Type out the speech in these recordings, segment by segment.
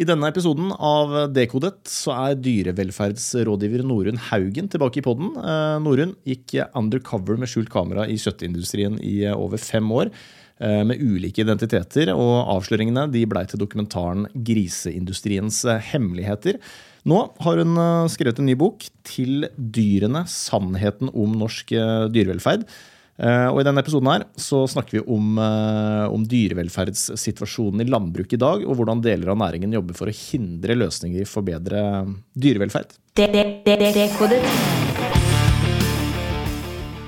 I denne episoden av Dekodet så er dyrevelferdsrådgiver Norunn Haugen tilbake i podden. Norun Norunn gikk undercover med skjult kamera i kjøttindustrien i eh, over fem år. eh, Med ulike identiteter, og avsløringene de blei til dokumentaren 'Griseindustriens eh, hemmeligheter'. Nå har hun eh, skrevet en ny bok, 'Til dyrene sannheten om norsk eh, dyrevelferd'. Eh, Og I denne episoden her så snakker vi om, eh, om dyrevelferdssituasjonen i landbruket i dag, og hvordan deler av næringen jobber for å hindre løsninger for bedre dyrevelferd. Dekodet.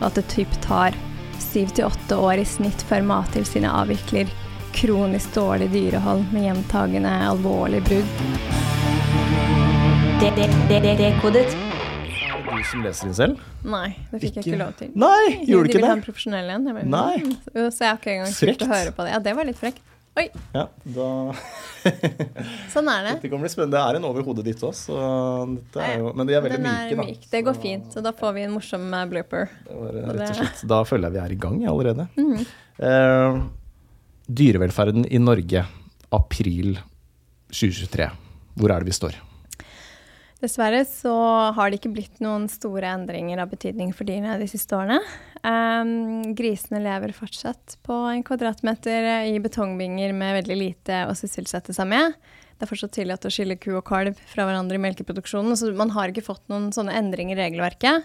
At det typ tar syv til åtte år i snitt før Mattilsynet avvikler kronisk dårlig dyrehold med gjentagende alvorlig brudd. Dekodet. Du som leser inn selv? Nei, det fikk jeg Ikke- lov til. Nei, gjorde du De ikke det? profesjonell en. Jeg Nei. mm. Så jeg har ikke engang turt å høre på det. Ja, det var litt frekt. Oi, Ja, da sånn er det. Det kommer bli spennende. Det er en over hodet ditt òg, så dette er jo Men de er veldig Den myke, er da. myk. Det går fint. Så da får vi en morsom eh, blooper. Det var, eh, rett og slett. Da føler jeg vi er i gang allerede. Mhm. Eh, dyrevelferden i Norge, april 2023. Hvor er det vi står? Dessverre så har det ikke blitt noen store endringer av betydning for dyrene de siste årene. Um, grisene lever fortsatt på en kvadratmeter i betongbinger med veldig lite å sysselsette seg med. Det er fortsatt tillatt å skille ku og kalv fra hverandre i melkeproduksjonen, så man har ikke fått noen sånne endringer i regelverket.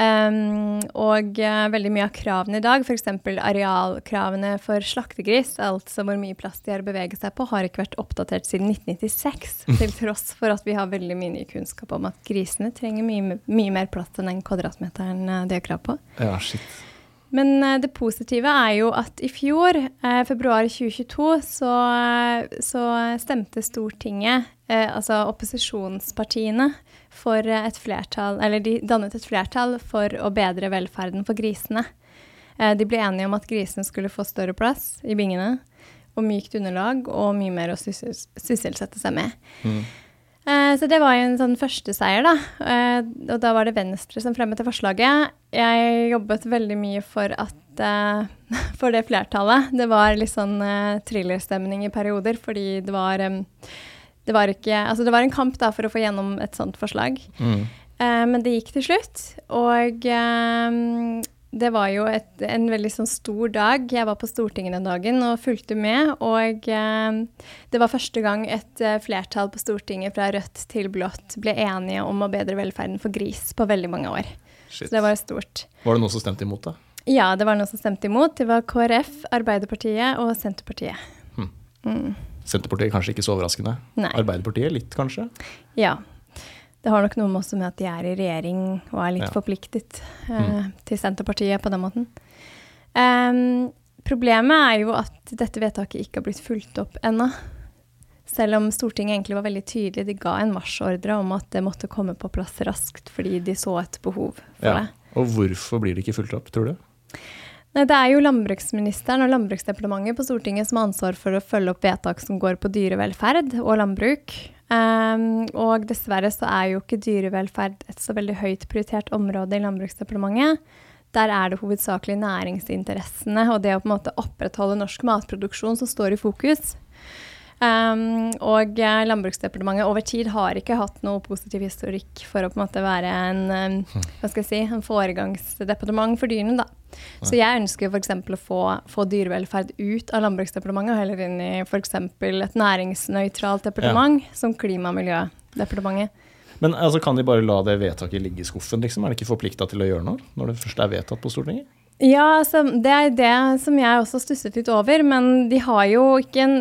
Um, og uh, veldig mye av kravene i dag, f.eks. arealkravene for slaktegris, altså hvor mye plass de har å bevege seg på, har ikke vært oppdatert siden 1996. Til tross for at vi har veldig mye kunnskap om at grisene trenger mye, mye mer plass enn den kvadratmeteren eh, de har krav på. Ja, shit. Men uh, det positive er jo at i fjor, uh, februar 2022, så, så stemte Stortinget, altså opposisjonspartiene, for et flertall, eller de dannet et flertall for å bedre velferden for grisene. Eh, de ble enige om at grisene skulle få større plass i bingene, og mykt underlag, og mye mer å syssel- sysselsette seg med. Mm. Eh, Så det var jo en sånn første seier, da. Eh, Og da var det Venstre som fremmet det forslaget. Jeg jobbet veldig mye for at For det flertallet. Det var litt sånn thrillerstemning i perioder, fordi det var Det var ikke Altså, det var en kamp da for å få gjennom et sånt forslag. Mm. Uh, Men det gikk til slutt, og eh, det var jo et, en veldig sånn stor dag. Jeg var på Stortinget den dagen og fulgte med. Og eh, det var første gang et flertall på Stortinget fra rødt til blått ble enige om å bedre velferden for gris på veldig mange år. Shit. Så det var stort. Var det noen som stemte imot, da? Ja, det var noen som stemte imot. Det var KrF, Arbeiderpartiet og Senterpartiet. Hmm. Mm. Senterpartiet kanskje ikke så overraskende. Nei. Arbeiderpartiet litt, kanskje? Ja. Det har nok noe med med at de er i regjering og er litt Ja. forpliktet eh, Mm. til Senterpartiet på den måten. Um, problemet er jo at dette vedtaket ikke har blitt fulgt opp ennå. Selv om Stortinget egentlig var veldig tydelig. De ga en marsjordre om at det måtte komme på plass raskt fordi de så et behov for Ja. det. Og hvorfor blir det ikke fulgt opp, tror du? Nei, det er jo landbruksministeren og Landbruksdepartementet på Stortinget som har ansvar for å følge opp vedtak som går på dyrevelferd og landbruk. Um, og dessverre så er jo ikke dyrevelferd et så veldig høyt prioritert område i Landbruksdepartementet. Der er det hovedsakelig næringsinteressene og det å på en måte opprettholde norsk matproduksjon som står i fokus. Ehm, og eh, Landbruksdepartementet over tid har ikke hatt noe positiv historikk for å på en måte være en, um, hva skal jeg si, en foregangsdepartement for dyrene. da. Så jeg ønsker f.eks. å få, få dyrevelferd ut av Landbruksdepartementet og heller inn i f.eks. et næringsnøytralt departement som Klima- og miljødepartementet. Men altså, kan de bare la det vedtaket ligge i skuffen, liksom? Er de ikke forplikta til å gjøre noe når det først er vedtatt på Stortinget? Ja, altså, det er det som jeg også stusset litt over. Men de har jo ikke en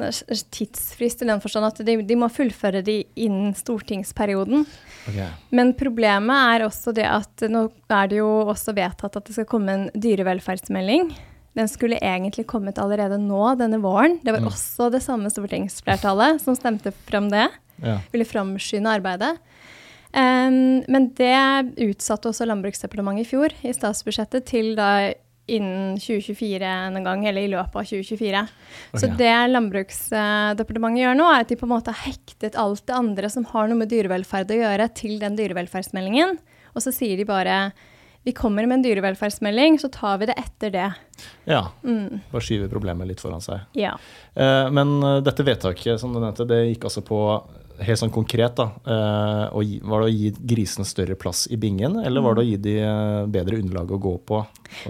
tidsfrist i den forstand at de, de må fullføre de innen stortingsperioden. Okay. Men problemet er også det at nå er det jo også vedtatt at det skal komme en dyrevelferdsmelding. Den skulle egentlig kommet allerede nå denne våren. Det var Mm. også det samme stortingsflertallet som stemte fram det. Ja. Ville framskynde arbeidet. Um, men det utsatte også Landbruksdepartementet i fjor, i statsbudsjettet, til da innen 2024 en gang, eller i løpet av 2024. Så det Landbruksdepartementet gjør nå, er at de på en måte har hektet alt det andre som har noe med dyrevelferd å gjøre, til den dyrevelferdsmeldingen. Og så sier de bare vi kommer med en dyrevelferdsmelding, så tar vi det etter det. Ja. Mm. Bare skyver problemet litt foran seg. Ja. Eh, men eh, dette vedtaket som du nevnte, det gikk altså på helt sånn konkret, da. eh, og, var det å gi grisene større plass i bingen, eller var det å gi de eh, bedre underlag å gå på?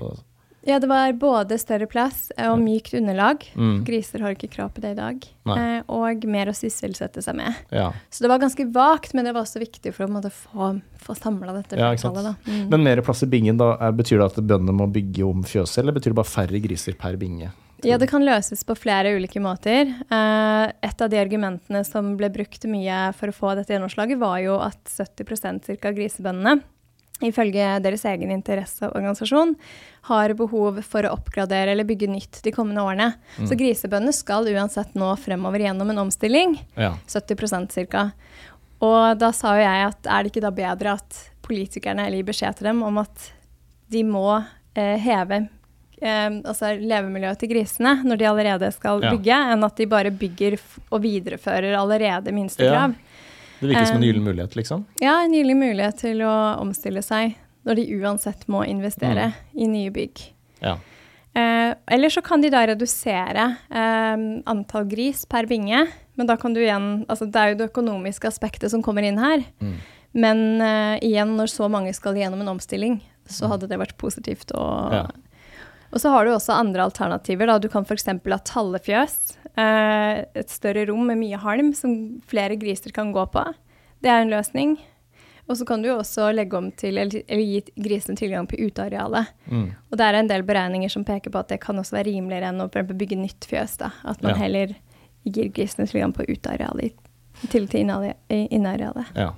Og, ja, det var både større plass og mykt underlag. Mm. Griser har ikke krav på det i dag. Eh, og mer å sysselsette seg med. ja. Så det var ganske vagt, men det var også viktig for å måte, få, få samla dette Ja, flertallet. Mm. Men mer plass i bingen, da, er, betyr det at bøndene må bygge om fjøset, eller betyr det bare færre griser per binge? Ja, det kan løses på flere ulike måter. Eh, et av de argumentene som ble brukt mye for å få dette gjennomslaget, var jo at 70 ca. av grisebøndene, ifølge deres egen interesseorganisasjon, har behov for å oppgradere eller bygge nytt de kommende årene. Så grisebøndene skal uansett nå fremover gjennom en omstilling. Ja. 70% ca. Og da sa jo jeg at er det ikke da bedre at politikerne gir beskjed til dem om at de må eh, heve eh, altså levemiljøet til grisene når de allerede skal Ja. bygge, enn at de bare bygger og viderefører allerede minstekrav. Det virker som en gyllen mulighet, liksom. Ja, en gyllen mulighet til å omstille seg når de uansett må investere Mm. i nye bygg. Ja. Eh, eller så kan de da redusere eh, antall gris per binge. Men da kan du igjen Altså det er jo det økonomiske aspektet som kommer inn her. Mm. Men eh, igjen, når så mange skal gjennom en omstilling, så hadde det vært positivt å Ja. Og så har du også andre alternativer. Da. Du kan f.eks. ha tallefjøs. Eh, et større rom med mye halm som flere griser kan gå på. Det er en løsning. Og så kan du også legge om til, eller, eller gi grisene tilgang på utearealet. Mm. Og det er en del beregninger som peker på at det kan også være rimeligere enn å bygge nytt fjøs. Da. At man Ja. heller gir grisene tilgang på utearealet til inneare- innearealet. Ja.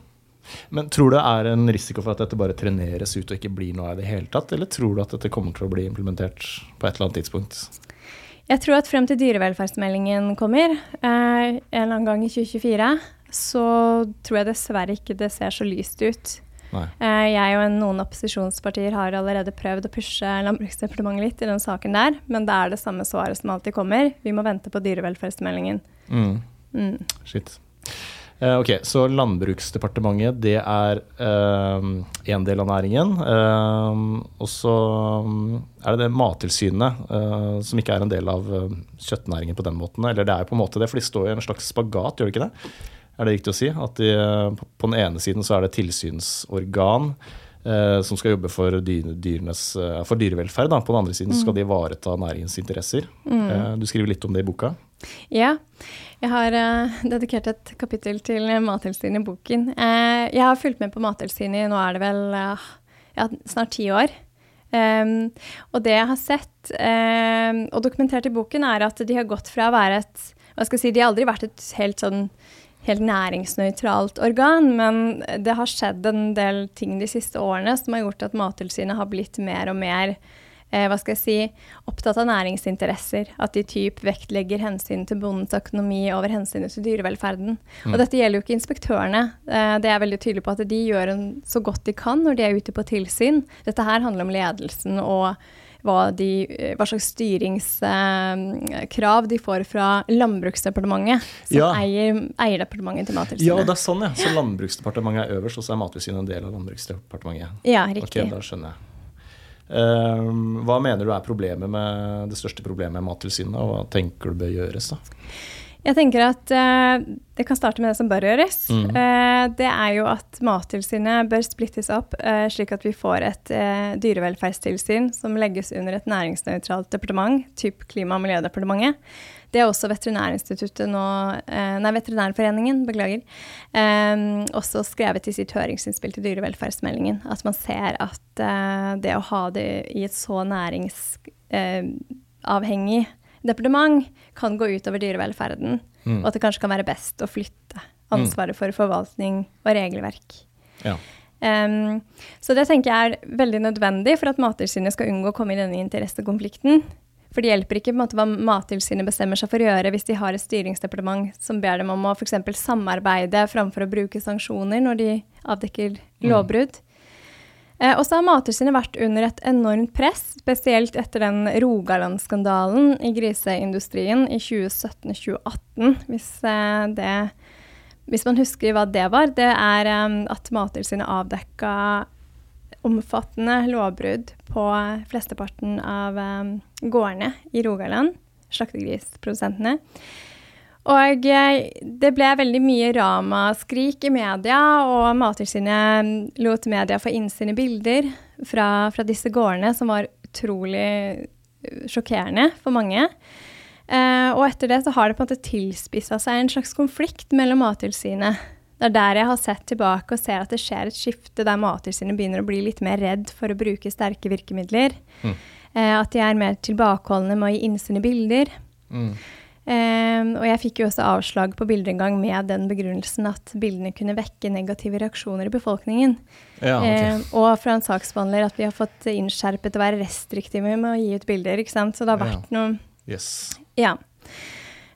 Men tror du det er en risiko for at dette bare treneres ut og ikke blir noe av det i det hele tatt, eller tror du at dette kommer til å bli implementert på et eller annet tidspunkt? Jeg tror at frem til dyrevelferdsmeldingen kommer, eh, en eller annen gang i 2024, så tror jeg dessverre ikke det ser så lyst ut. Eh, jeg og noen opposisjonspartier har allerede prøvd å pushe Landbruksdepartementet litt i den saken der, men det er det samme svaret som alltid kommer. Vi må vente på dyrevelferdsmeldingen. Mm. Mm. Shit. Eh, ok, Så Landbruksdepartementet det er én del av næringen. eh, og så mm, er det det Mattilsynet, eh, som ikke er en del av eh, kjøttnæringen på den måten. Eller det er på en måte det, for de står i en slags spagat, gjør de ikke det? Er det riktig å si? At de, på- den ene siden så er det tilsynsorgan som skal jobbe for, dyr, dyrenes, eh, for dyrevelferd. Da. På den andre siden skal de ivareta næringens interesser. Eh, du skriver litt om det i boka. Ja, jeg har eh, dedikert et kapittel til Mattilsynet i boken. Eh, jeg har fulgt med på Mattilsynet i nå er det vel eh, ja, snart ti år. Um, og det jeg har sett em, og dokumentert i boken, er at de har gått fra å være et hva skal jeg si, De har aldri vært et helt sånn helt næringsnøytralt organ, men det har skjedd en del ting de siste årene som har gjort at Mattilsynet har blitt mer og mer eh, hva skal jeg si, opptatt av næringsinteresser. At de typ vektlegger hensyn til bondens økonomi over hensynet til dyrevelferden. Og dette gjelder jo ikke inspektørene. Eh, det er veldig tydelig på at de gjør en, så godt de kan når de er ute på tilsyn. Dette her handler om ledelsen og hva, de, eh, hva slags styringskrav de får fra Landbruksdepartementet, som Ja. eier eierdepartementet til Mattilsynet. Ja, det er sånn, ja. Så Landbruksdepartementet er øverst, og så er Mattilsynet en del av Landbruksdepartementet. Ja, Ok, riktig. da skjønner jeg. Ehm, hva mener du er problemet med det største problemet med Mattilsynet, og hva tenker du bør gjøres? da? Jeg tenker at eh, det kan starte med det som bør gjøres. Mm. Eh, det er jo at Mattilsynet bør splittes opp, eh, slik at vi får et eh, dyrevelferdstilsyn som legges under et næringsnøytralt departement, typ Klima- og miljødepartementet. Det er også Veterinærinstituttet nå, eh, nei, Veterinærforeningen, beklager, eh, også skrevet i sitt høringsinnspill til dyrevelferdsmeldingen. At man ser at det å ha det i et så næringsavhengig departement kan gå utover dyrevelferden, Mm. og at det kanskje kan være best å flytte ansvaret for forvaltning og regelverk. Ja. Um, så det tenker jeg er veldig nødvendig for at Mattilsynet skal unngå å komme i denne interessekonflikten. For det hjelper ikke måte, hva Mattilsynet bestemmer seg for å gjøre hvis de har et styringsdepartement som ber dem om å f.eks. samarbeide framfor å bruke sanksjoner når de avdekker lovbrudd. Eh, og så har Mattilsynet vært under et enormt press, spesielt etter den Rogaland-skandalen i griseindustrien i 2017-2018, hvis, eh, hvis man husker hva det var. Det er eh, at Mattilsynet avdekka omfattende lovbrudd på flesteparten av um, gårdene i Rogaland, slaktegrisprodusentene. Og eh, det ble veldig mye ramaskrik i media, og Mattilsynet lot media få innsyn i bilder fra, fra, disse gårdene, som var utrolig eh, sjokkerende for mange. Eh, og etter det så har det på en måte tilspissa seg en slags konflikt mellom Mattilsynet. Det er der jeg har sett tilbake og ser at det skjer et skifte der Mattilsynet begynner å bli litt mer redd for å bruke sterke virkemidler. Mm. Eh, at de er mer tilbakeholdne med å gi innsyn i bilder. Mm. Um, og jeg fikk jo også avslag på bilder en gang med den begrunnelsen at bildene kunne vekke negative reaksjoner i befolkningen. Ja, okay. um, og fra en saksbehandler at vi har fått innskjerpet å være restriktive med å gi ut bilder. ikke sant? Så det har vært ja. noe Yes. Ja.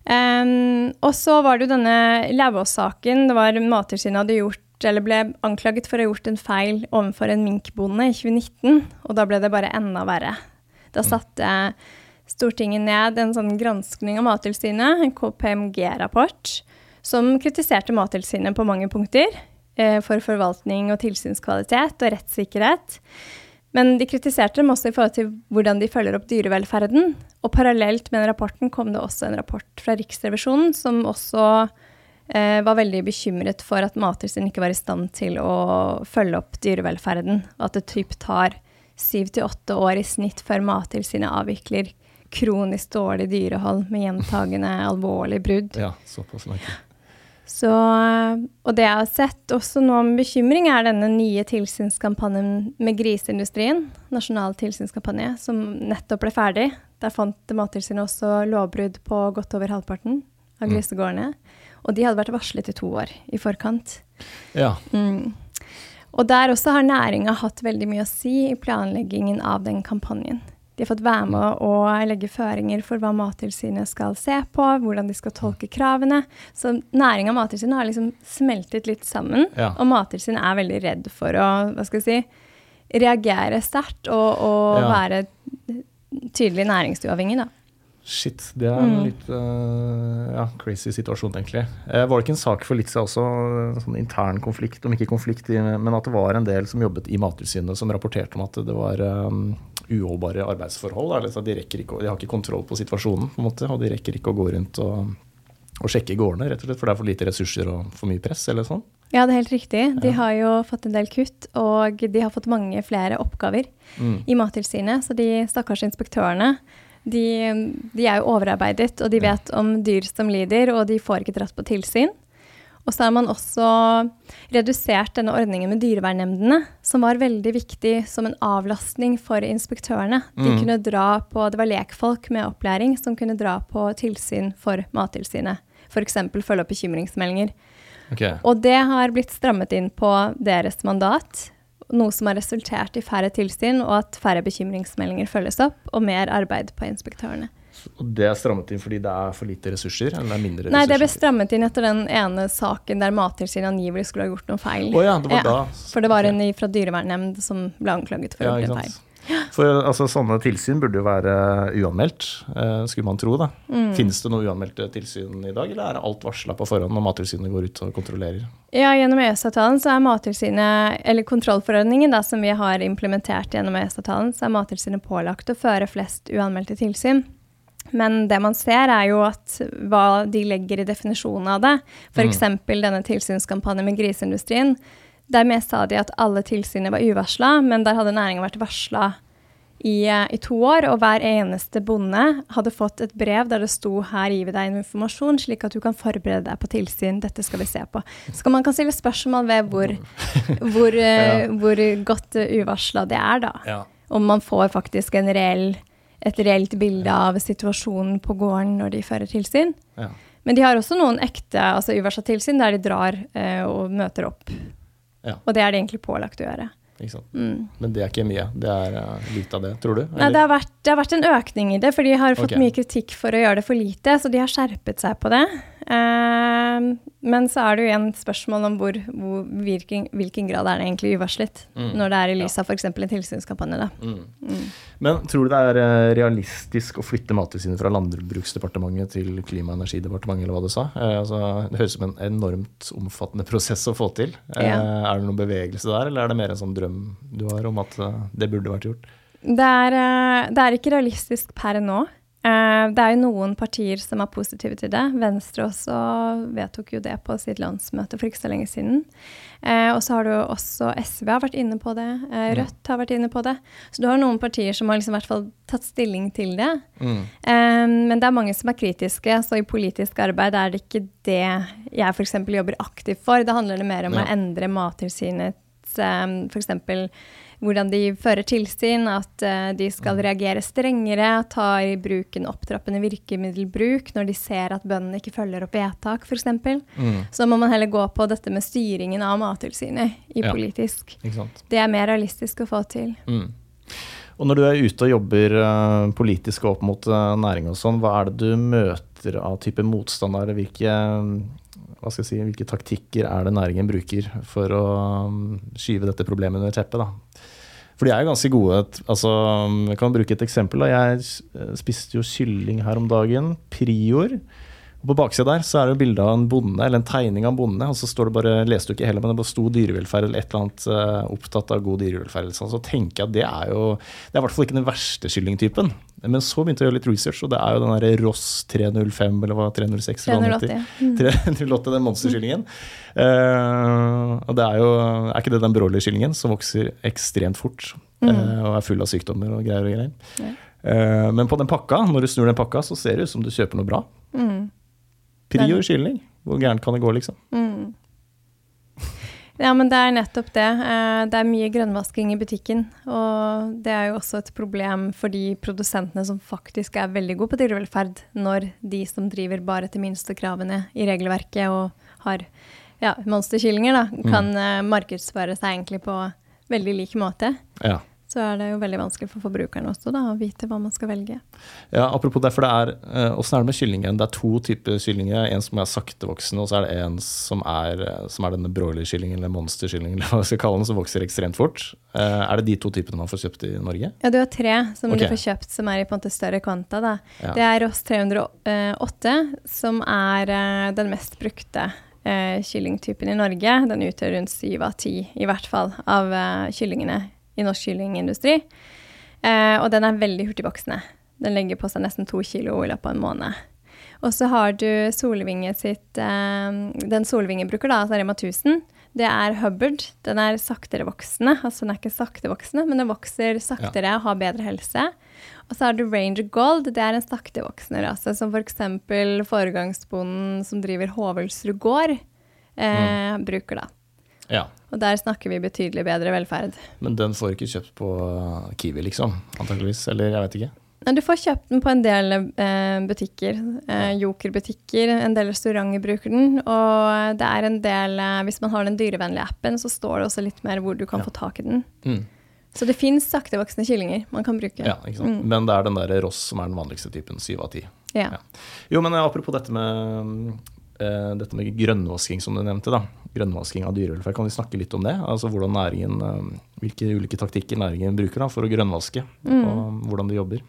Um, og så var det jo denne Lauvås-saken. Det var Mattilsynet hadde gjort eller ble anklaget for å ha gjort en feil overfor en minkbonde i 2019, og da ble det bare enda verre. Da mm. satte mm Stortinget ned en sånn granskning av Mattilsynet, en KPMG-rapport, som kritiserte Mattilsynet på mange punkter eh, for forvaltning og tilsynskvalitet og rettssikkerhet. Men de kritiserte dem også i forhold til hvordan de følger opp dyrevelferden. Og parallelt med den rapporten kom det også en rapport fra Riksrevisjonen som også eh, var veldig bekymret for at Mattilsynet ikke var i stand til å følge opp dyrevelferden, og at det typ tar syv til åtte år i snitt før Mattilsynet avvikler kronisk dårlig dyrehold med gjentagende alvorlige brudd. Ja, såpass langt. Så, og det jeg har sett også nå med bekymring, er denne nye tilsynskampanjen med griseindustrien. Nasjonal tilsynskampanje, som nettopp ble ferdig. Der fant Mattilsynet også lovbrudd på godt over halvparten av mm. grisegårdene. Og de hadde vært varslet i to år i forkant. Ja. Mm. Og der også har næringa hatt veldig mye å si i planleggingen av den kampanjen. De har fått være med å legge føringer for hva Mattilsynet skal se på, hvordan de skal tolke kravene. Så næringa og Mattilsynet har liksom smeltet litt sammen. Ja. Og Mattilsynet er veldig redd for å hva skal jeg si, reagere sterkt og, og ja. være tydelig næringsuavhengig, da. Shit, det er en mm. litt uh, ja, crazy situasjon, egentlig. Eh, var det ikke en sak for litt siden også, sånn intern konflikt, om ikke konflikt, men at det var en del som jobbet i Mattilsynet som rapporterte om at det var um, uholdbare arbeidsforhold. Altså, de, ikke, de, har ikke kontroll på situasjonen, på en måte, og de rekker ikke å gå rundt og, og sjekke gårdene, rett og slett, for det er for lite ressurser og for mye press? eller sånn. Ja, det er helt riktig. De har jo fått en del kutt, og de har fått mange flere oppgaver mm. i Mattilsynet. Så de stakkars inspektørene de, de, er jo overarbeidet, og de vet om dyr som lider, og de får ikke dratt på tilsyn. Og så har man også redusert denne ordningen med dyrevernnemndene, som var veldig viktig som en avlastning for inspektørene. De mm. kunne dra på, Det var lekfolk med opplæring som kunne dra på tilsyn for Mattilsynet. F.eks. følge opp bekymringsmeldinger. Okay. Og det har blitt strammet inn på deres mandat, noe som har resultert i færre tilsyn og at færre bekymringsmeldinger følges opp, og mer arbeid på inspektørene. Og det er strammet inn fordi det er for lite ressurser? eller det er mindre ressurser? Nei, det ble strammet inn etter den ene saken der Mattilsynet angivelig skulle ha gjort noe feil. Oh, ja, det var ja, da. For det var en fra dyrevernnemnd som ble anklaget for å gjort feil. For altså, Sånne tilsyn burde jo være uanmeldt, eh, skulle man tro. da. Mm. Finnes det noe uanmeldte tilsyn i dag, eller er alt varsla på forhånd når Mattilsynet går ut og kontrollerer? Ja, Gjennom EØS-avtalen så er Mattilsynet, eller kontrollforordningen da, som vi har implementert gjennom EØS-avtalen, så er Mattilsynet pålagt å føre flest uanmeldte tilsyn. Men det man ser, er jo at hva de legger i definisjonen av det. F.eks. Mm. denne tilsynskampanjen med griseindustrien. Der med sa de at alle tilsynene var uvarsla, men der hadde næringa vært varsla i, i, to år. Og hver eneste bonde hadde fått et brev der det sto 'her gir vi deg informasjon', slik at du kan forberede deg på tilsyn. Dette skal vi se på. Så man kan stille spørsmål ved hvor, hvor, ja. hvor godt uvarsla det er, da. Ja. Om man får faktisk en reell et reelt bilde av situasjonen på gården når de fører tilsyn. Ja. Men de har også noen ekte altså uvarsla tilsyn der de drar eh, og møter opp. Ja. Og det er det egentlig pålagt å gjøre. Mm. Men det er ikke mye. Det er uh, lite av det, tror du? Nei, det har, vært, det har, vært, en økning i det, for de har fått okay. mye kritikk for å gjøre det for lite. Så de har skjerpet seg på det. Eh, men så er det jo igjen spørsmål om hvor, hvor, hvilken, hvilken grad er det egentlig uvarslet, Mm. når det er i lys av f.eks. en tilsynskampanje. Da. Mm. Men tror du det er eh, realistisk å flytte Mattilsynet fra Landbruksdepartementet til Klima- og energidepartementet, eller hva du sa? Eh, altså, det høres ut som en enormt omfattende prosess å få til. Ja. Er det noen bevegelse der, eller er det mer en sånn drøm du har om at eh, det burde vært gjort? Det er, det er ikke realistisk per nå. Eh, Det er jo noen partier som er positive til det. Venstre også vedtok jo det på sitt landsmøte for ikke så lenge siden. Eh, Og så har du også SV har vært inne på det. eh, Rødt har vært inne på det. Så du har noen partier som har liksom i hvert fall tatt stilling til det. Mm. Men det er mange som er kritiske, så i politisk arbeid er det ikke det jeg f.eks. jobber aktivt for. Det handler det mer om Ja. å endre Mattilsynets f.eks. hvordan de fører tilsyn, at eh, de skal reagere strengere, ta i bruk en opptrappende virkemiddelbruk når de ser at bøndene ikke følger opp vedtak, f.eks. Mm. Så må man heller gå på dette med styringen av Mattilsynet i Ja. politisk. Det er mer realistisk å få til. Mm. Og når du er ute og jobber eh, politisk opp mot uh, næring og sånn, hva er det du møter av type motstandere? Hvilke, hva skal jeg si, hvilke taktikker er det næringen bruker for å um, skyve dette problemet under teppet? da? For de er jo ganske gode. altså, Jeg kan bruke et eksempel. da. Jeg eh, spiste jo kylling her om dagen. Prior. Og På baksida der så er det bilde av en bonde, eller en tegning av en bonde. Og så står det bare, leste du ikke heller, men det bare sto dyrevelferd eller et eller annet eh, opptatt av god dyrevelferd. sånn. Så tenker jeg at det er jo Det er i hvert fall ikke den verste kyllingtypen. Men så begynte jeg å gjøre litt research, og det er jo den derre Ross 305 eller hva 306 eller hva den 380. heter. 308, den monsterkyllingen. Uh, og det er jo Er ikke det den broilerkyllingen som vokser ekstremt fort uh, og er full av sykdommer og greier og greier? Ja. Men på den pakka, når du snur den pakka, så ser det ut som du kjøper noe bra. Mm. Prior kylling. Hvor gærent kan det gå, liksom? Mm. Ja, men det er nettopp det. Eh, Det er mye grønnvasking i butikken. Og det er jo også et problem for de produsentene som faktisk er veldig gode på dyrevelferd, når de som driver bare etter minstekravene i regelverket og har ja, monsterkyllinger, da, kan mm. markedsføre seg egentlig på veldig lik måte. Ja. Så er det jo veldig vanskelig for forbrukerne også da, å vite hva man skal velge. ja apropos det, for det er eh, Åssen er det med kyllingen? Det er to typer kyllinger. En som er saktevoksende, og så er det en som er, eh, som er denne broilerkyllingen eller monsterkyllingen, eller hva vi skal kalle den, som vokser ekstremt fort. Eh, er det de to typene man får kjøpt i Norge? Ja, du har tre som okay. du får kjøpt som er i på en måte større kvanta. Da. Ja. Det er Ross 308, som er den mest brukte kyllingtypen i Norge. Den utgjør rundt syv av ti, i hvert fall, av kyllingene i norsk kyllingindustri. Eh, og den er veldig hurtigvoksende. Den legger på seg nesten to kilo i løpet av en måned. Og så har du Solvinge sitt eh, Den Solvinge bruker, da, altså Rema 1000, det er Hubbard. Den er saktere voksende. Altså den er ikke saktevoksende, men den vokser saktere og har bedre helse. Og så har du Ranger Gold. Det er en saktevoksende rase, som f.eks. foregangsbonden som driver Hovelsrud gård, eh, bruker, da. Ja. Og der snakker vi betydelig bedre velferd. Men den får du ikke kjøpt på Kiwi, liksom? Antakeligvis. Eller jeg vet ikke. Du får kjøpt den på en del eh, butikker. Eh, Joker-butikker. En del restauranter bruker den. Og det er en del eh, Hvis man har den dyrevennlige appen, så står det også litt mer hvor du kan Ja. få tak i den. Mm. Så det fins saktevoksende kyllinger man kan bruke. Ja, ikke sant? Men det er den der Ross som er den vanligste typen. Syv av ti. Ja. Jo, men apropos dette med, eh, dette med grønnvasking, som du nevnte. da. Grønnvasking av dyrevelferd. Kan vi snakke litt om det? Altså hvordan næringen, eh, Hvilke ulike taktikker næringen bruker da, for å grønnvaske, og hvordan de jobber.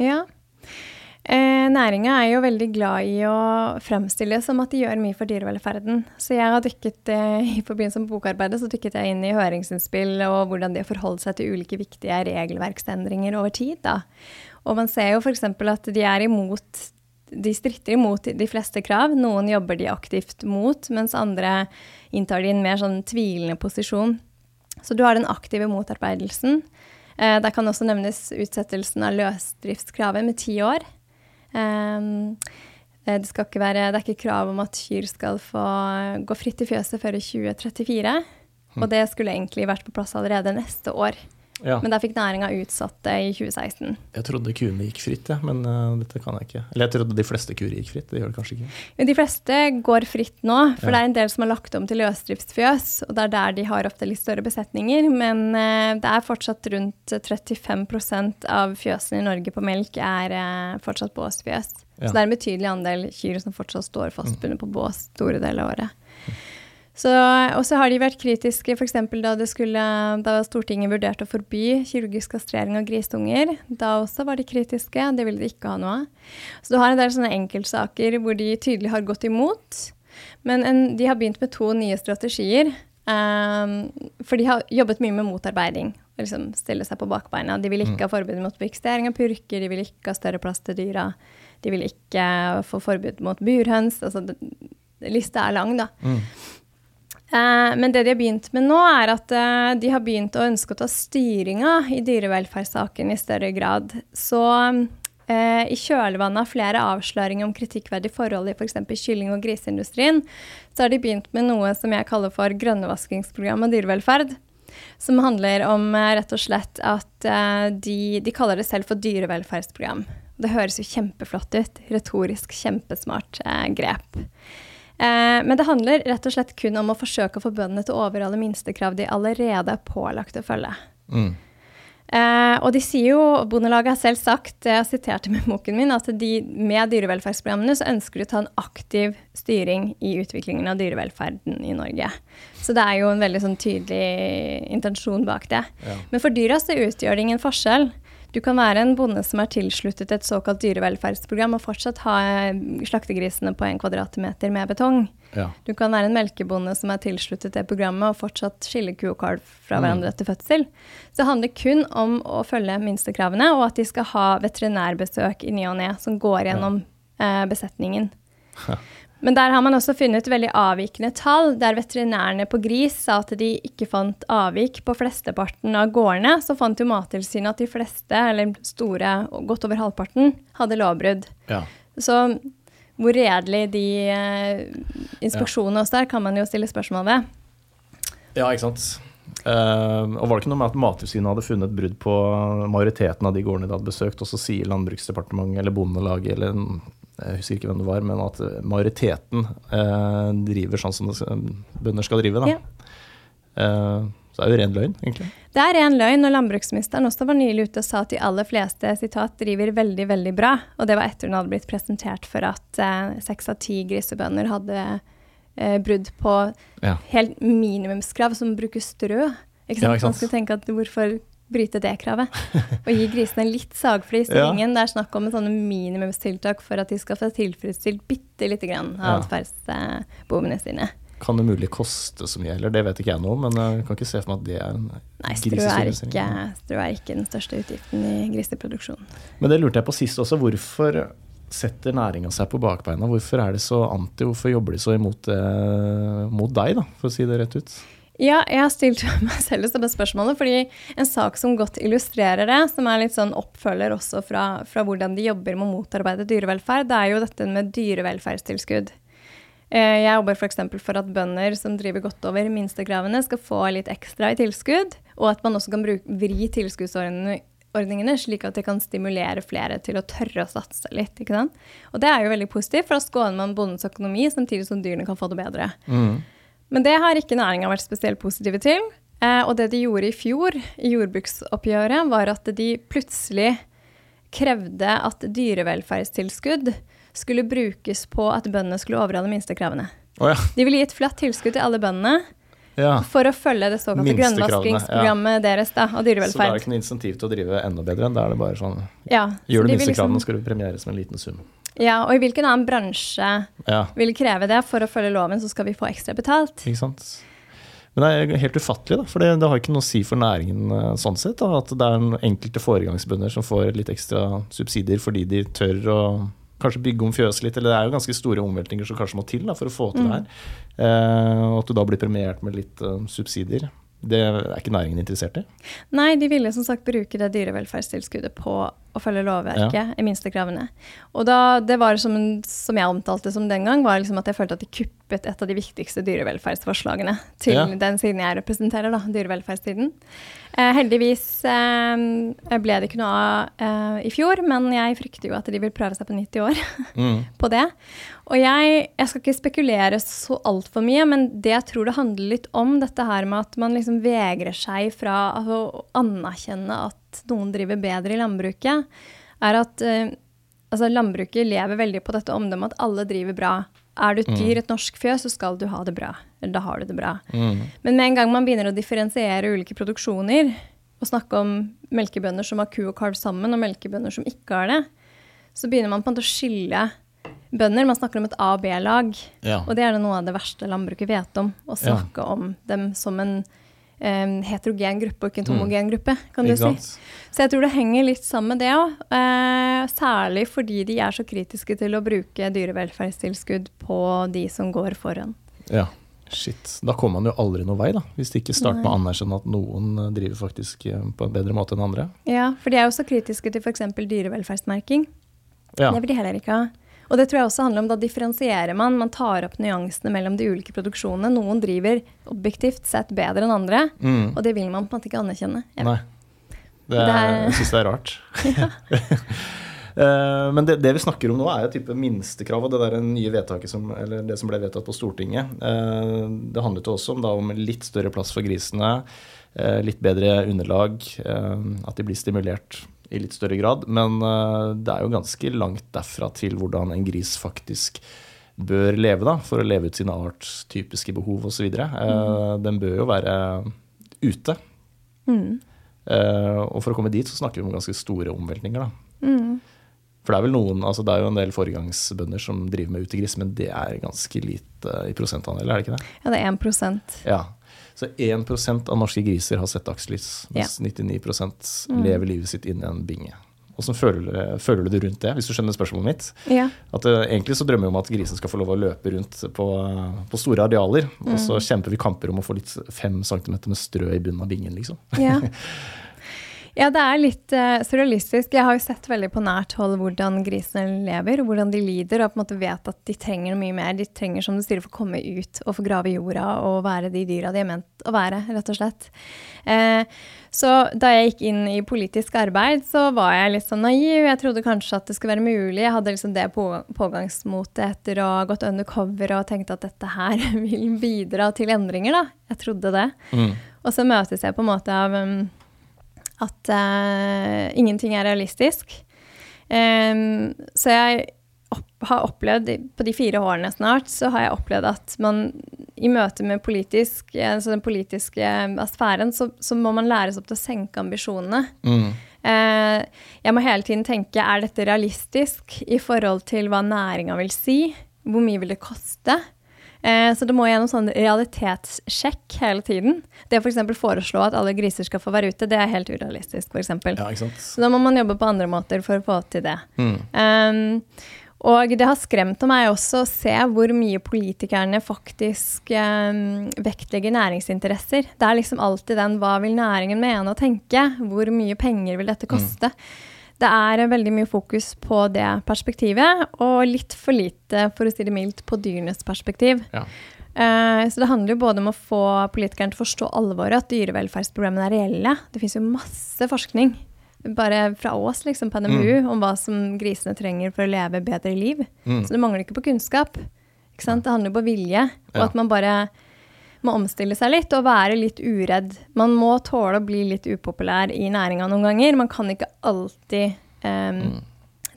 Ja. Eh, Næringa er jo veldig glad i å fremstille som at de gjør mye for dyrevelferden. Så jeg har dykket eh, i forbindelse med bokarbeidet så dykket jeg inn i høringsinnspill og hvordan de har forholdt seg til ulike viktige regelverksendringer over tid. Da. Og man ser jo f.eks. at de er imot de stritter imot de fleste krav. Noen jobber de aktivt mot, mens andre inntar de en mer sånn tvilende posisjon. Så du har den aktive motarbeidelsen. Eh, der kan også nevnes utsettelsen av løsdriftskravet med ti år. Um, eh, det, være, det er ikke krav om at kyr skal få gå fritt i fjøset før 2034. Og det skulle egentlig vært på plass allerede neste år. Ja. Men der fikk næringa utsatt det i 2016. Jeg trodde kuene gikk fritt, ja, men uh, dette kan jeg ikke. Eller jeg trodde de fleste kuer gikk fritt. Det gjør det kanskje ikke. Men de fleste går fritt nå, for Ja. det er en del som har lagt om til løsdriftsfjøs. Og det er der de har ofte litt større besetninger. Men uh, det er fortsatt rundt 35% av fjøsene i Norge på melk er uh, fortsatt båsfjøs. Så det er en betydelig andel kyr som fortsatt står fastbundet på bås store deler av året. Og så har de vært kritiske f.eks. Da, skulle, da Stortinget vurderte å forby kirurgisk kastrering av grisunger. Da også var de kritiske. Det ville de ikke ha noe av. Så du har en del sånne enkeltsaker hvor de tydelig har gått imot. Men en, de har begynt med to nye strategier. Um, for de har jobbet mye med motarbeiding. Liksom stille seg på bakbeina. De vil ikke ha forbud mot fiksering av purker, de vil ikke ha større plass til dyra. De vil ikke få forbud mot burhøns. Altså, det, lista er lang, da. Eh, men det de har begynt med nå, er at eh, de har begynt å ønske å ta styringa i dyrevelferdssaken i større grad. Så eh, i kjølvannet av flere avsløringer om kritikkverdige forhold i f.eks. kylling- og griseindustrien, så har de begynt med noe som jeg kaller for grønnevaskingsprogram av dyrevelferd. Som handler om eh, rett og slett at eh, de, de kaller det selv for dyrevelferdsprogram. Det høres jo kjempeflott ut. Retorisk kjempesmart eh, grep. Eh, men det handler rett og slett kun om å forsøke å få bøndene til å overholde minstekrav de allerede er pålagt å følge. Mm. Eh, og de sier jo, Bondelaget har selv sagt, jeg siterte med boken min, at de med dyrevelferdsprogrammene så ønsker de å ta en aktiv styring i utviklingen av dyrevelferden i Norge. Så det er jo en veldig sånn tydelig intensjon bak det. Ja. Men for dyra så utgjør det ingen forskjell. Du kan være en bonde som er tilsluttet et såkalt dyrevelferdsprogram og fortsatt ha eh, slaktegrisene på en kvadratmeter med betong. Ja. Du kan være en melkebonde som er tilsluttet det programmet og fortsatt skille ku og kalv fra Mm. hverandre etter fødsel. Så det handler kun om å følge minstekravene, og at de skal ha veterinærbesøk i ny og ne som går gjennom eh, besetningen. Men der har man også funnet veldig avvikende tall, der veterinærene på gris sa at de ikke fant avvik på flesteparten av gårdene. Så fant jo Mattilsynet at de fleste, eller store, godt over halvparten, hadde lovbrudd. Ja. Så hvor redelig de eh, inspeksjonene også er, kan man jo stille spørsmål ved. ja, ikke sant. Uh, og var det ikke noe med at Mattilsynet hadde funnet brudd på majoriteten av de gårdene de hadde besøkt, og så sier Landbruksdepartementet eller Bondelaget eller jeg husker ikke hvem det var, men at majoriteten eh, driver sånn som skal, bønder skal drive. Da. Ja. Eh, så det er jo ren løgn, egentlig. Det er ren løgn, og landbruksministeren også var nylig ute og sa at de aller fleste sitat, driver veldig, veldig bra. Og det var etter hun hadde blitt presentert for at eh, seks av ti grisebønder hadde eh, brudd på Ja. helt minimumskrav, som bruker strø. Ikke sant? Ja, ikke sant. Man skulle tenke at hvorfor bryte det kravet? Og gi grisene litt sagflis i Ja. ringen. Det er snakk om en sånne minimumstiltak for at de skal få tilfredsstilt bitte lite grann av atferdsbehovene sine. Kan det mulig koste så mye, eller det vet ikke jeg noe om, men jeg kan ikke se for meg at det er en Nei, strø er, ikke, strø er ikke den største utgiften i griseproduksjonen. Men det lurte jeg på sist også. Hvorfor setter næringa seg på bakbeina? Hvorfor er det så anti? Hvorfor jobber de så imot, eh, mot deg, da, for å si det rett ut? Ja, jeg har stilt meg selv det spørsmålet, fordi en sak som godt illustrerer det, som er litt sånn oppfølger også fra, fra hvordan de jobber med å motarbeide dyrevelferd, det er jo dette med dyrevelferdstilskudd. Eh, Jeg jobber f.eks. For, for at bønder som driver godt over minstekravene, skal få litt ekstra i tilskudd, og at man også kan bruke, vri tilskuddsordningene ordningene, slik at det kan stimulere flere til å tørre å satse litt. ikke sant? Og det er jo veldig positivt, for da skåner man bondens økonomi samtidig som dyrene kan få det bedre. Men det har ikke næringa vært spesielt positive til. Eh, og det de gjorde i fjor, i jordbruksoppgjøret, var at de plutselig krevde at dyrevelferdstilskudd skulle brukes på at bøndene skulle overholde minstekravene. Oh, ja. De ville gi et flatt tilskudd til alle bøndene ja. for å følge det såkalte grønnvaskingsprogrammet grønnvaskingsprogrammet deres da, dyrevelferd. Så da er det ikke noe insentiv til å drive enda bedre. Da er det bare sånn Ja, Gjør du minstekravene, liksom- skal du premieres med en liten sum. Ja, og i hvilken annen bransje Ja, vil kreve det for å følge loven, så skal vi få ekstra betalt. ikke sant. Men det er helt ufattelig, da, for det, det har ikke noe å si for næringen eh, sånn sett. Da, at det er enkelte foregangsbønder som får litt ekstra subsidier fordi de tør å kanskje bygge om fjøset litt. Eller det er jo ganske store omveltninger som kanskje må til da, for å få til det her. Eh, og at du da blir premiert med litt uh, subsidier. Det er ikke næringen interessert i. Nei, de ville som sagt bruke det dyrevelferdstilskuddet på å følge lovverket, i minstekravene. Og da, det var som, som jeg omtalte som den gang, var liksom at jeg følte at de kuppet et av de viktigste dyrevelferdsforslagene til Ja. den siden jeg representerer, da, dyrevelferdssiden. Eh, heldigvis eh, ble det ikke noe av eh, i fjor, men jeg frykter jo at de vil prøve seg på nytt i år Mm. på det. Og jeg, jeg skal ikke spekulere så altfor mye, men det jeg tror det handler litt om, dette her med at man liksom vegrer seg fra altså, å anerkjenne at noen driver bedre i landbruket, er at altså, landbruket lever veldig på dette omdømmet at alle driver bra. Er du et dyr, et norsk fjøs, så skal du ha det bra. Eller da har du det bra. Mm. Men med en gang man begynner å differensiere ulike produksjoner, og snakke om melkebønder som har ku og kalv sammen, og melkebønder som ikke har det, så begynner man på en måte å skille bønder. Man snakker om et A- og B-lag. Ja. Og det er det noe av det verste landbruket vet om. Å Ja. snakke om dem som en em, heterogen gruppe og ikke en Mm. homogen gruppe, kan du Ikke si. Så jeg tror det henger litt sammen med det òg. Uh, særlig fordi de er så kritiske til å bruke dyrevelferdstilskudd på de som går foran. Ja. Shit. Da kommer man jo aldri noen vei, da. Hvis de ikke starter med å anerkjenne at noen eh, driver faktisk eh, på en bedre måte enn andre. Ja, for de er jo så kritiske til f.eks. dyrevelferdsmerking. Ja. Det vil de heller ikke ha. Og det tror jeg også handler om da differensierer man. Man tar opp nyansene mellom de ulike produksjonene. Noen driver objektivt sett bedre enn andre, Mm. og det vil man på en måte ikke anerkjenne. Ja. Nei. Det Det er, er- jeg syns det er rart. Eh, Men det, det vi snakker om nå, er jo type minstekrav. Og det der nye vedtaket som, eller det som ble vedtatt på Stortinget. eh, Det handlet jo også om, da, om litt større plass for grisene. eh, Litt bedre underlag. At de blir stimulert i litt større grad. Men eh, det er jo ganske langt derfra til hvordan en gris faktisk bør leve da, for å leve ut sine artstypiske behov osv. Mm. Den bør jo være ute. Mm. Eh, og for å komme dit så snakker vi om ganske store omveltninger. da. Mm. For det er vel noen, altså det er jo en del foregangsbønder som driver med utegris, men det er ganske lite i prosentandel, er det ikke det? Ja, det er 1% Ja. Så 1 av norske griser har sett dagslys, mens 99% lever livet sitt inni en binge. Hvordan føler, føler du det rundt det, hvis du skjønner spørsmålet mitt? Ja. At eh, Egentlig så drømmer vi om at grisen skal få lov å løpe rundt på, på store arealer, og så kjemper vi kamper om å få litt fem centimeter med strø i bunnen av bingen, liksom. Ja. ja, det er litt uh, surrealistisk. Jeg har jo sett veldig på nært hold hvordan grisene lever, og hvordan de lider, og på en måte vet at de trenger mye mer. De trenger, som du sier, å få komme ut og få grave i jorda og være de dyra de er ment å være, rett og slett. Uh, så da jeg gikk inn i politisk arbeid, så var jeg litt sånn naiv. Jeg trodde kanskje at det skulle være mulig. Jeg hadde liksom det på, pågangsmotet etter å ha gått undercover og tenkte at dette her vil bidra til endringer, da. Jeg trodde det. Mm. Og så møtes jeg på en måte av um, at uh, ingenting er realistisk. Um, så jeg opp, har opplevd, på de fire årene snart, så har jeg opplevd at man i møte med politisk, altså den politiske sfæren, så, så må man læres opp til å senke ambisjonene. Mm. Uh, jeg må hele tiden tenke er dette realistisk i forhold til hva næringa vil si? Hvor mye vil det koste? Eh, så det må gjennom sånn realitetssjekk hele tiden. Det å f.eks. For foreslå at alle griser skal få være ute, det er helt urealistisk. For. Ja? Så da må man jobbe på andre måter for å få til det. Mm. Um, og det har skremt meg også å se hvor mye politikerne faktisk um, vektlegger næringsinteresser. Det er liksom alltid den 'hva vil næringen mene og tenke'? Hvor mye penger vil dette koste? Det er veldig mye fokus på det perspektivet, og litt for lite, for å si det mildt, på dyrenes perspektiv. Ja. Eh, så det handler jo både om å få politikerne til å forstå alvoret, at dyrevelferdsproblemene er reelle. Det finnes jo masse forskning, bare fra Ås, liksom, på NMU, om hva som grisene trenger for å leve bedre liv. Mm. Så det mangler ikke på kunnskap. Ikke sant? Det handler jo på vilje, og Ja. at man bare må omstille seg litt og være litt uredd. Man må tåle å bli litt upopulær i næringa noen ganger. Man kan ikke alltid em,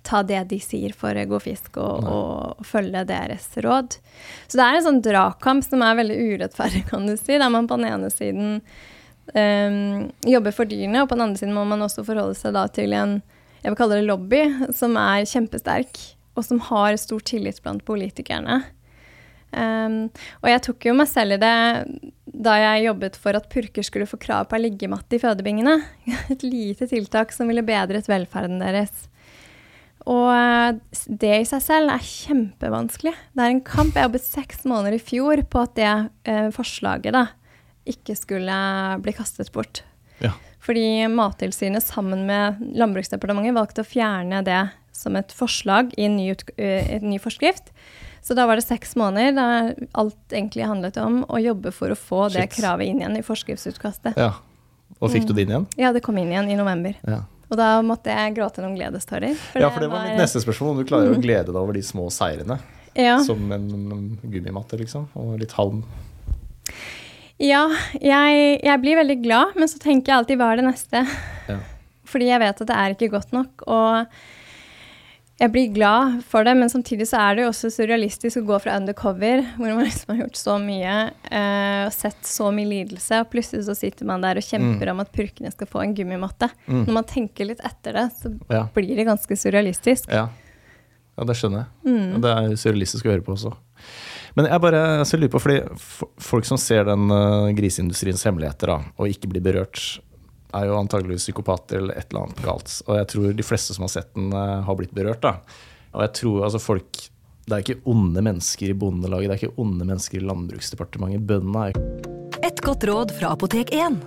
ta det de sier for god fisk, og, og, og følge deres råd. Så det er en sånn dragkamp som er veldig urettferdig, kan du si, der man på den ene siden um, jobber for dyrene, og på den andre siden må man også forholde seg da til en jeg vil kalle det lobby, som er kjempesterk, og som har stor tillit blant politikerne. Um, og jeg tok jo meg selv i det da jeg jobbet for at purker skulle få krav på ei liggematte i fødebingene. Et lite tiltak som ville bedret velferden deres. Og eh, det i seg selv er kjempevanskelig. Det er en kamp. Jeg jobbet seks måneder i fjor på at det eh, forslaget da ikke skulle bli kastet bort. Ja. Fordi Mattilsynet sammen med Landbruksdepartementet valgte å fjerne det som et forslag i en ny, ut, eh, en ny forskrift. Så da var det seks måneder der alt egentlig handlet om å jobbe for å få det kravet inn igjen i forskriftsutkastet. Ja. Og fikk du det inn igjen? Ja, det kom inn igjen i november. Ja. Og da måtte jeg gråte noen gledestårer. ja, for det var mitt neste spørsmål. Du klarer å glede deg over de små seirene. Ja. Som en gummimatte, liksom. Og litt halm. Ja, jeg, jeg blir veldig glad, men så tenker jeg alltid hva er det neste? Ja. Fordi jeg vet at det er ikke godt nok. Og jeg blir glad for det, men samtidig så er det jo også surrealistisk å gå fra undercover, hvor man liksom har gjort så mye uh, og sett så mye lidelse, og plutselig så sitter man der og kjemper om at purkene skal få en gummimatte. Mm. Når man tenker litt etter det, så Ja. blir det ganske surrealistisk. Ja. ja, det skjønner jeg. Mm. Det er surrealistisk å høre på også. Men jeg bare jeg lurer på, fordi folk som ser den uh, griseindustriens hemmeligheter da, og ikke blir berørt, er jo antageligvis psykopater eller et eller annet galt. Og jeg tror de fleste som har sett den, uh, har blitt berørt. da. Og jeg tror altså folk Det er ikke onde mennesker i Bondelaget, det er ikke onde mennesker i Landbruksdepartementet. Bøndene er Et godt råd fra Apotek 1.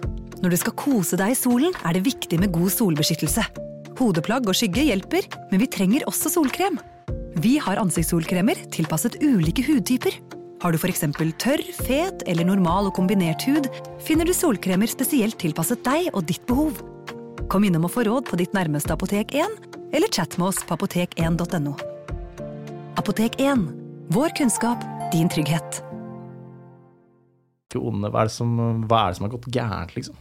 Når du skal kose deg i solen, er det viktig med god solbeskyttelse. Hodeplagg og skygge hjelper, men vi trenger også solkrem. Vi har ansiktssolkremer tilpasset ulike hudtyper. Har du f.eks. tørr, fet eller normal og kombinert hud, finner du solkremer spesielt tilpasset deg og ditt behov. Kom innom og få råd på ditt nærmeste Apotek 1, eller chat med oss på apotek1.no. Apotek 1. Vår kunnskap, din trygghet. Hva er, det som, har gått gærent, liksom?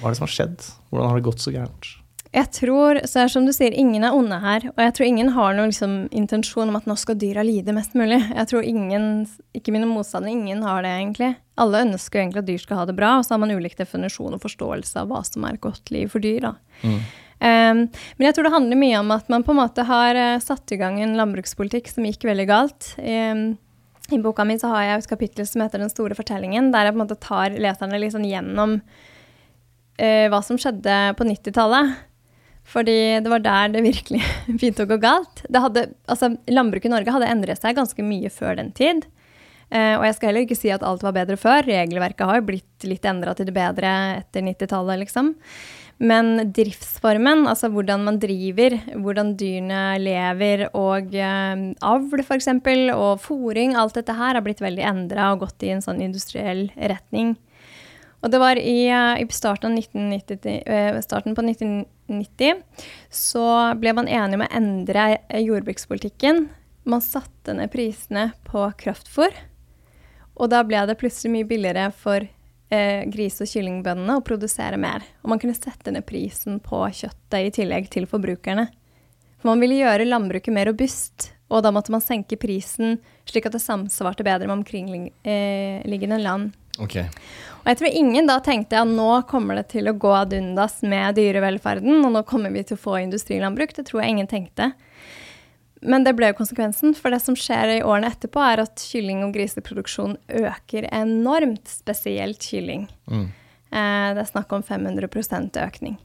Hva er det som har skjedd? Hvordan har det gått så gærent? Jeg tror, så er det som du sier, ingen er onde her. Og jeg tror ingen har noen liksom, intensjon om at nå skal dyra lide mest mulig. Jeg tror ingen, ikke mine motstandere, ingen har det egentlig. Alle ønsker egentlig at dyr skal ha det bra, og så har man ulik definisjon og forståelse av hva som er godt liv for dyr. da. Mm. Um, men jeg tror det handler mye om at man på en måte har uh, satt i gang en landbrukspolitikk som gikk veldig galt. Um, I boka mi så har jeg et kapittel som heter 'Den store fortellingen', der jeg på en måte tar leserne sånn gjennom uh, hva som skjedde på 90-tallet. Fordi det var der det virkelig begynte å gå galt. Hadde, altså, landbruket i Norge hadde endret seg ganske mye før den tid. Eh, og jeg skal heller ikke si at alt var bedre før. Regelverket har jo blitt litt endra til det bedre etter 90-tallet, liksom. Men driftsformen, altså hvordan man driver, hvordan dyrene lever, og eh, avl f.eks., og fòring, alt dette her har blitt veldig endra og gått i en sånn industriell retning. Og det var i, eh, i starten, av 1990, eh, starten på 1990 så ble man enig om å endre eh, jordbrukspolitikken. Man satte ned prisene på kraftfôr. Og da ble det plutselig mye billigere for eh, gris- og kyllingbøndene å produsere mer. Og man kunne sette ned prisen på kjøttet i tillegg til forbrukerne. For man ville gjøre landbruket mer robust, og da måtte man senke prisen slik at det samsvarte bedre med omkringliggende land. Ok. Og jeg tror ingen da tenkte at nå kommer det til å gå ad undas med dyrevelferden, og nå kommer vi til å få industrilandbruk. Det tror jeg ingen tenkte. Men det ble jo konsekvensen, for det som skjer i årene etterpå, er at kylling- og griseproduksjon øker enormt, spesielt kylling. Mm. Eh, det er snakk om 500% økning.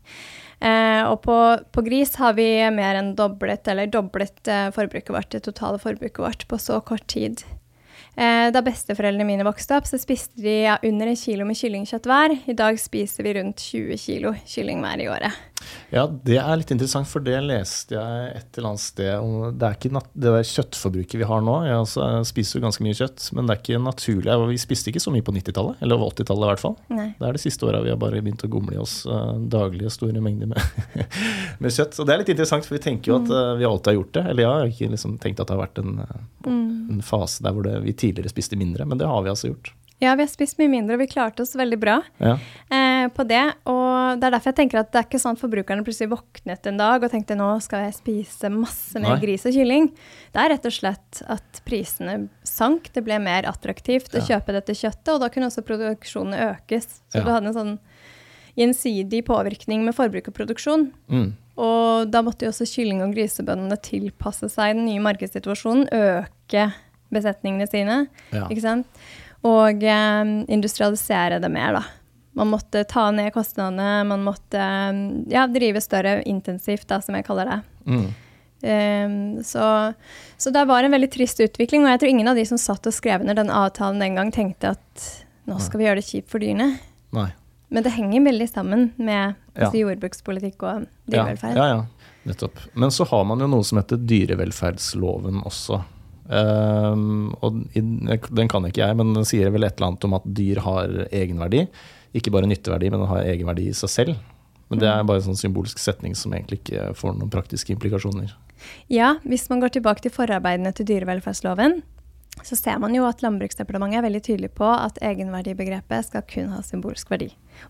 Eh, og på, på gris har vi mer enn doblet, eller doblet eh, forbruket vårt, det totale forbruket vårt, på så kort tid. Eh, da besteforeldrene mine vokste opp, så spiste de under en kilo med kyllingkjøtt hver. I dag spiser vi rundt 20 kilo kylling hver i året. Ja, det er litt interessant, for det leste jeg et eller annet sted. Det er ikke nat det der kjøttforbruket vi har nå. Jeg altså, spiser jo ganske mye kjøtt, men det er ikke naturlig. Vi spiste ikke så mye på 90-tallet, eller 80-tallet i hvert fall. Nei. Det er de siste åra vi har bare begynt å gomle i oss uh, daglige store mengder med, med kjøtt. Og det er litt interessant, for vi tenker jo at uh, vi alltid har gjort det. Eller jeg har ikke liksom tenkt at det har vært en, uh, en fase der hvor det, vi tidligere spiste mindre, men det har vi altså gjort. Ja, vi har spist mye mindre, og vi klarte oss veldig bra Ja. Eh, på det. Og det er derfor jeg tenker at det er ikke sånn at forbrukerne plutselig våknet en dag og tenkte nå skal jeg spise masse mer Nei. gris og kylling. Det er rett og slett at prisene sank. Det ble mer attraktivt å kjøpe dette kjøttet, og da kunne også produksjonen økes. Så Ja. du hadde en sånn gjensidig påvirkning med forbruk og produksjon. Mm. Og da måtte jo også kylling- og grisebøndene tilpasse seg den nye markedssituasjonen, øke besetningene sine, Ja. ikke sant? Og eh, industrialisere det mer, da. Man måtte ta ned kostnadene, man måtte eh, ja, drive større intensivt, da, som jeg kaller det. Mm. Um, så, så det var en veldig trist utvikling, og jeg tror ingen av de som satt og skrev under den avtalen den gang, tenkte at nå skal vi gjøre det kjipt for dyrene. Nei. Men det henger veldig sammen med Ja. altså, jordbrukspolitikk og dyrevelferd. ja, ja, nettopp. Men så har man jo noe som heter dyrevelferdsloven også. Um, og den kan ikke jeg, men den sier vel et eller annet om at dyr har egenverdi. Ikke bare nytteverdi, men den har egenverdi i seg selv. Men det er bare en sånn symbolsk setning som egentlig ikke får noen praktiske implikasjoner. Ja, hvis man går tilbake til forarbeidene til dyrevelferdsloven, så ser man jo at Landbruksdepartementet er veldig tydelig på at egenverdibegrepet skal kun ha symbolsk verdi.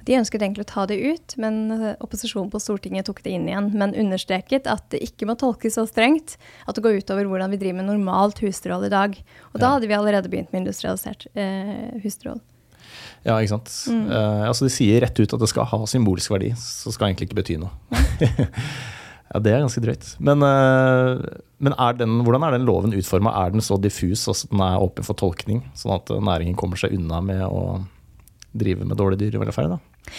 De ønsket egentlig å ta det ut, men eh, opposisjonen på Stortinget tok det inn igjen. Men understreket at det ikke må tolkes så strengt at det går utover hvordan vi driver med normalt husdyrhold i dag. Og da hadde vi allerede begynt med industrialisert eh, husdyrhold. Ja, ikke sant. Eh, altså De sier rett ut at det skal ha symbolsk verdi, så skal det egentlig ikke bety noe. ja, Det er ganske drøyt. Men, uh, men er den, hvordan er den loven utforma? Er den så diffus altså at den er åpen for tolkning, sånn at næringen kommer seg unna med å drive med dårlig dyrevelferd? da?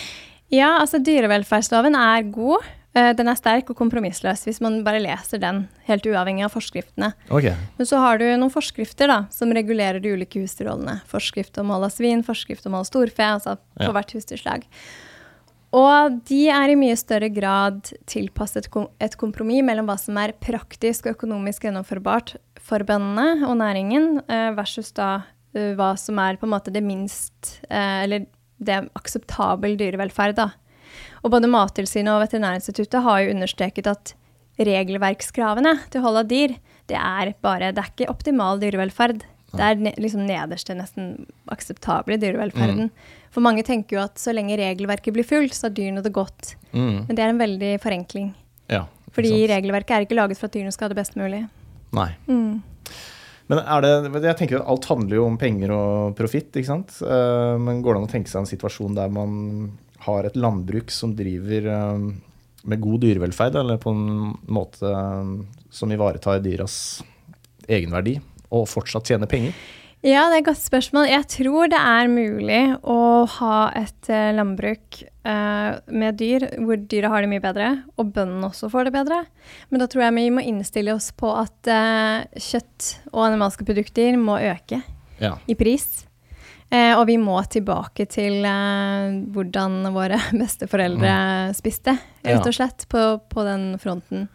Ja, altså dyrevelferdsloven er god. Eh, Den er sterk og kompromissløs hvis man bare leser den, helt uavhengig av forskriftene. Okay. Men så har du noen forskrifter da, som regulerer de ulike husdyrrollene. Forskrift om hold av svin, forskrift om hold av storfe, altså for Ja. hvert husdyrslag. Og de er i mye større grad tilpasset et kompromiss mellom hva som er praktisk og økonomisk gjennomførbart for bøndene og næringen, eh, versus da eh, hva som er på en måte det minst Eller det akseptabel dyrevelferd, da. Og både Mattilsynet og Veterinærinstituttet har jo understreket at regelverkskravene til hold av dyr, det er bare Det er ikke optimal dyrevelferd. Det er ne liksom nederste, nesten akseptable dyrevelferden. For mange tenker jo at så lenge regelverket blir fulgt, så har dyrene det godt. mm, Men det er en veldig forenkling. ja. Fordi sant. regelverket er ikke laget for at dyrene skal ha det best mulig. Nei. Mm. Men er det, jeg tenker at alt handler jo om penger og profitt, ikke sant. Eh, Men går det an å tenke seg en situasjon der man har et landbruk som driver eh, med god dyrevelferd, eller på en måte eh, som ivaretar dyras egenverdi, og fortsatt tjener penger? Ja, det er et godt spørsmål. Jeg tror det er mulig å ha et eh, landbruk eh, med dyr hvor dyra har det mye bedre, og bøndene også får det bedre. Men da tror jeg vi må innstille oss på at eh, kjøtt og animalske produkter må øke Ja. i pris. Eh, og vi må tilbake til eh, hvordan våre besteforeldre spiste, rett og slett, på, på den fronten.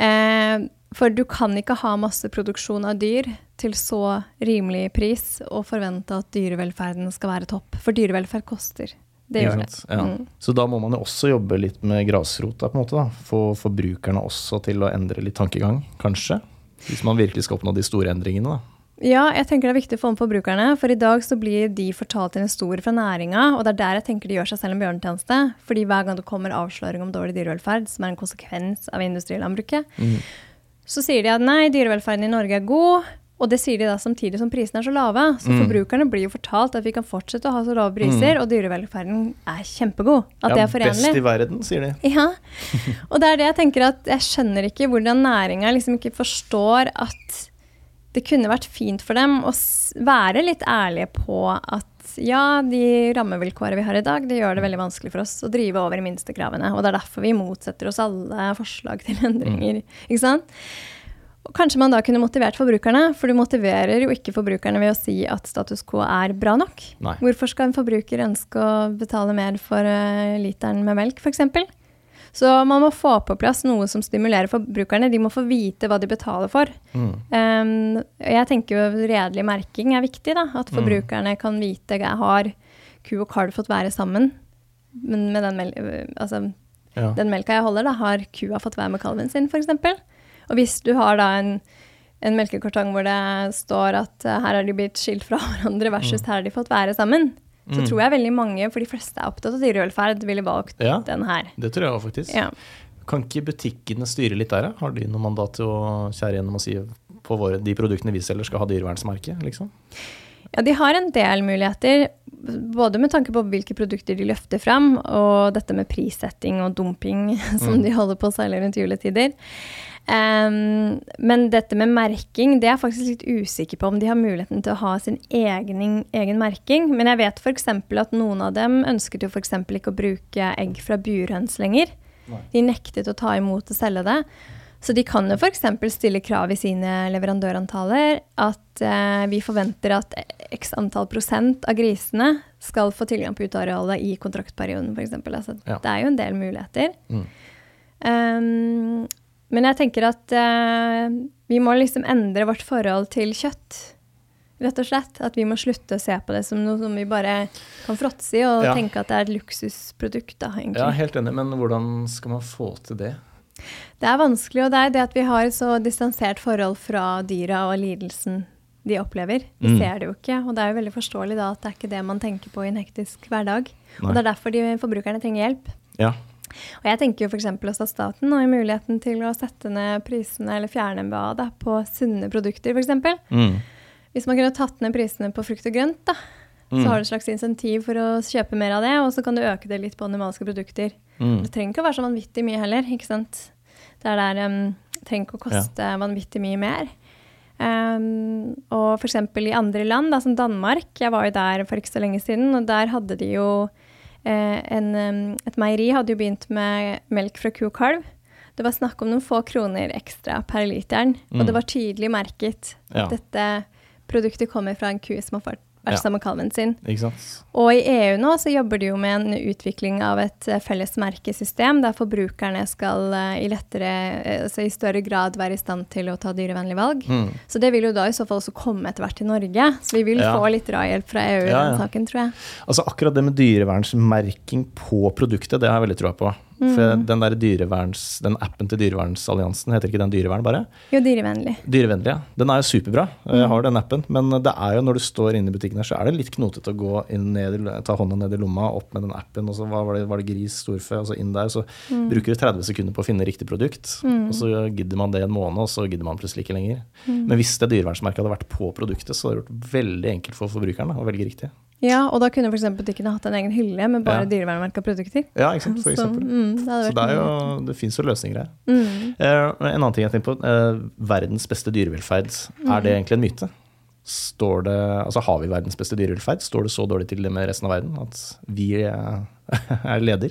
Eh, for du kan ikke ha masse produksjon av dyr til så rimelig pris og forvente at dyrevelferden skal være topp. For dyrevelferd koster. Det gjør det. Ja. Mm. Så da må man jo også jobbe litt med grasrota, på en måte. da. Få forbrukerne også til å endre litt tankegang, kanskje. Hvis man virkelig skal oppnå de store endringene, da. Ja, jeg tenker det er viktig for forbrukerne, for i dag så blir de fortalt en historie fra næringa, og det er der jeg tenker de gjør seg selv en bjørnetjeneste. Fordi hver gang det kommer avsløring om dårlig dyrevelferd, som er en konsekvens av industrilandbruket, Mm. så sier de at nei, dyrevelferden i Norge er god, og det sier de da samtidig som prisene er så lave. Så Mm. forbrukerne blir jo fortalt at vi kan fortsette å ha så lave priser, og dyrevelferden er kjempegod. At det er forenlig. Best i verden, sier de. Ja, og det er det jeg tenker at jeg skjønner ikke hvordan næringa liksom ikke forstår at det kunne vært fint for dem å være litt ærlige på at ja, de rammevilkårene vi har i dag, det gjør det veldig vanskelig for oss å drive over i minstekravene. Og det er derfor vi motsetter oss alle forslag til endringer. Ikke sant? Og kanskje man da kunne motivert forbrukerne, for du motiverer jo ikke forbrukerne ved å si at status quo er bra nok. Nei. Hvorfor skal en forbruker ønske å betale mer for eh, literen med melk, f.eks.? Så man må få på plass noe som stimulerer forbrukerne. De må få vite hva de betaler for. Mm. Um, jeg tenker jo redelig merking er viktig. da, At forbrukerne kan vite jeg har ku og kalv fått være sammen. Men med den, mel altså, Ja. den melka jeg holder, da, har kua fått være med kalven sin, f.eks. Og hvis du har da en, en melkekartong hvor det står at eh, her har de blitt skilt fra hverandre versus her har de fått være sammen, så Mm. tror jeg veldig mange, for de fleste er opptatt av dyrevelferd, ville valgt Ja. den her. Det tror jeg faktisk. Ja. Kan ikke butikkene styre litt der, da? Har de noe mandat til å skjære gjennom og si på våre, de produktene vi selger, skal ha dyrevernsmerke? Liksom? Ja, de har en del muligheter, både med tanke på hvilke produkter de løfter fram, og dette med prissetting og dumping, som de holder på særlig rundt juletider. Em, men dette med merking, det er jeg faktisk litt usikker på om de har muligheten til å ha sin egen, egen merking. Men jeg vet f.eks. at noen av dem ønsket jo f.eks. ikke å bruke egg fra burhøns lenger. De nektet å ta imot og selge det. Så de kan jo f.eks. stille krav i sine leverandørantaler at eh, vi forventer at x antall prosent av grisene skal få tilgang på utearealet i kontraktperioden, f.eks. Altså, Ja. Det er jo en del muligheter. Mm. Um, men jeg tenker at eh, vi må liksom endre vårt forhold til kjøtt. Rett og slett. At vi må slutte å se på det som noe som vi bare kan fråtse i, og Ja. tenke at det er et luksusprodukt, da, egentlig. Ja, helt enig, men hvordan skal man få til det? Det er vanskelig, og det er det at vi har et så distansert forhold fra dyra og lidelsen de opplever. Vi Mm. ser det jo ikke, og det er jo veldig forståelig da at det er ikke det man tenker på i en hektisk hverdag. Nei. Og det er derfor de forbrukerne trenger hjelp. Ja. Og jeg tenker jo f.eks. også at staten har muligheten til å sette ned prisene eller fjerne MBA da, på sunne produkter, f.eks. Mm. Hvis man kunne tatt ned prisene på frukt og grønt, da, Mm. så har du et slags insentiv for å kjøpe mer av det, og så kan du øke det litt på animalske produkter. Mm. Det trenger ikke å være så vanvittig mye heller, ikke sant. Det er der um, trenger ikke å koste vanvittig mye mer. Um, og f.eks. i andre land, da, som Danmark, jeg var jo der for ikke så lenge siden, og der hadde de jo en, um, Et meieri hadde jo begynt med melk fra ku og kalv. Det var snakk om noen få kroner ekstra per literen, Mm. og det var tydelig merket Ja. at dette produktet kommer fra en ku som har vært Ja. sammen med kalven sin. Og i EU nå så jobber de jo med en utvikling av et eh, felles merkesystem der forbrukerne skal eh, i lettere, eh, altså i større grad være i stand til å ta dyrevennlige valg. Mm. Så det vil jo da i så fall også komme etter hvert til Norge. Så vi vil Ja. få litt drahjelp fra EU i den saken, tror jeg. Altså Akkurat det med dyrevernsmerking på produktet, det har jeg veldig troa på. For den, der dyreverns, den appen til Dyrevernsalliansen, heter ikke den Dyrevern bare? Jo, dyrevennlig. Dyrevennlig, ja. Den er jo superbra. Jeg har den appen. Men det er jo når du står inne i butikken her, så er det litt knotete å gå inn ned, ta hånda ned i lomma, opp med den appen, og så var det, var det gris, storfe, og så inn der. Så bruker du 30 sekunder på å finne riktig produkt. Og så gidder man det en måned, og så gidder man plutselig ikke lenger. Men hvis det dyrevernsmerket hadde vært på produktet, så hadde det vært veldig enkelt for forbrukeren å velge riktig. Ja, og da kunne f.eks. butikkene hatt en egen hylle med bare Ja. dyrevernmerka produkter. Ja, ikke sant? For Så, eksempel. mm, det Så det, er jo, det fins jo løsninger her. Mm. Uh, en annen ting jeg tenker på. Uh, verdens beste dyrevelferd. Er det egentlig en myte? Står det, altså Har vi verdens beste dyrevelferd? Står det så dårlig til det med resten av verden at vi eh, er leder?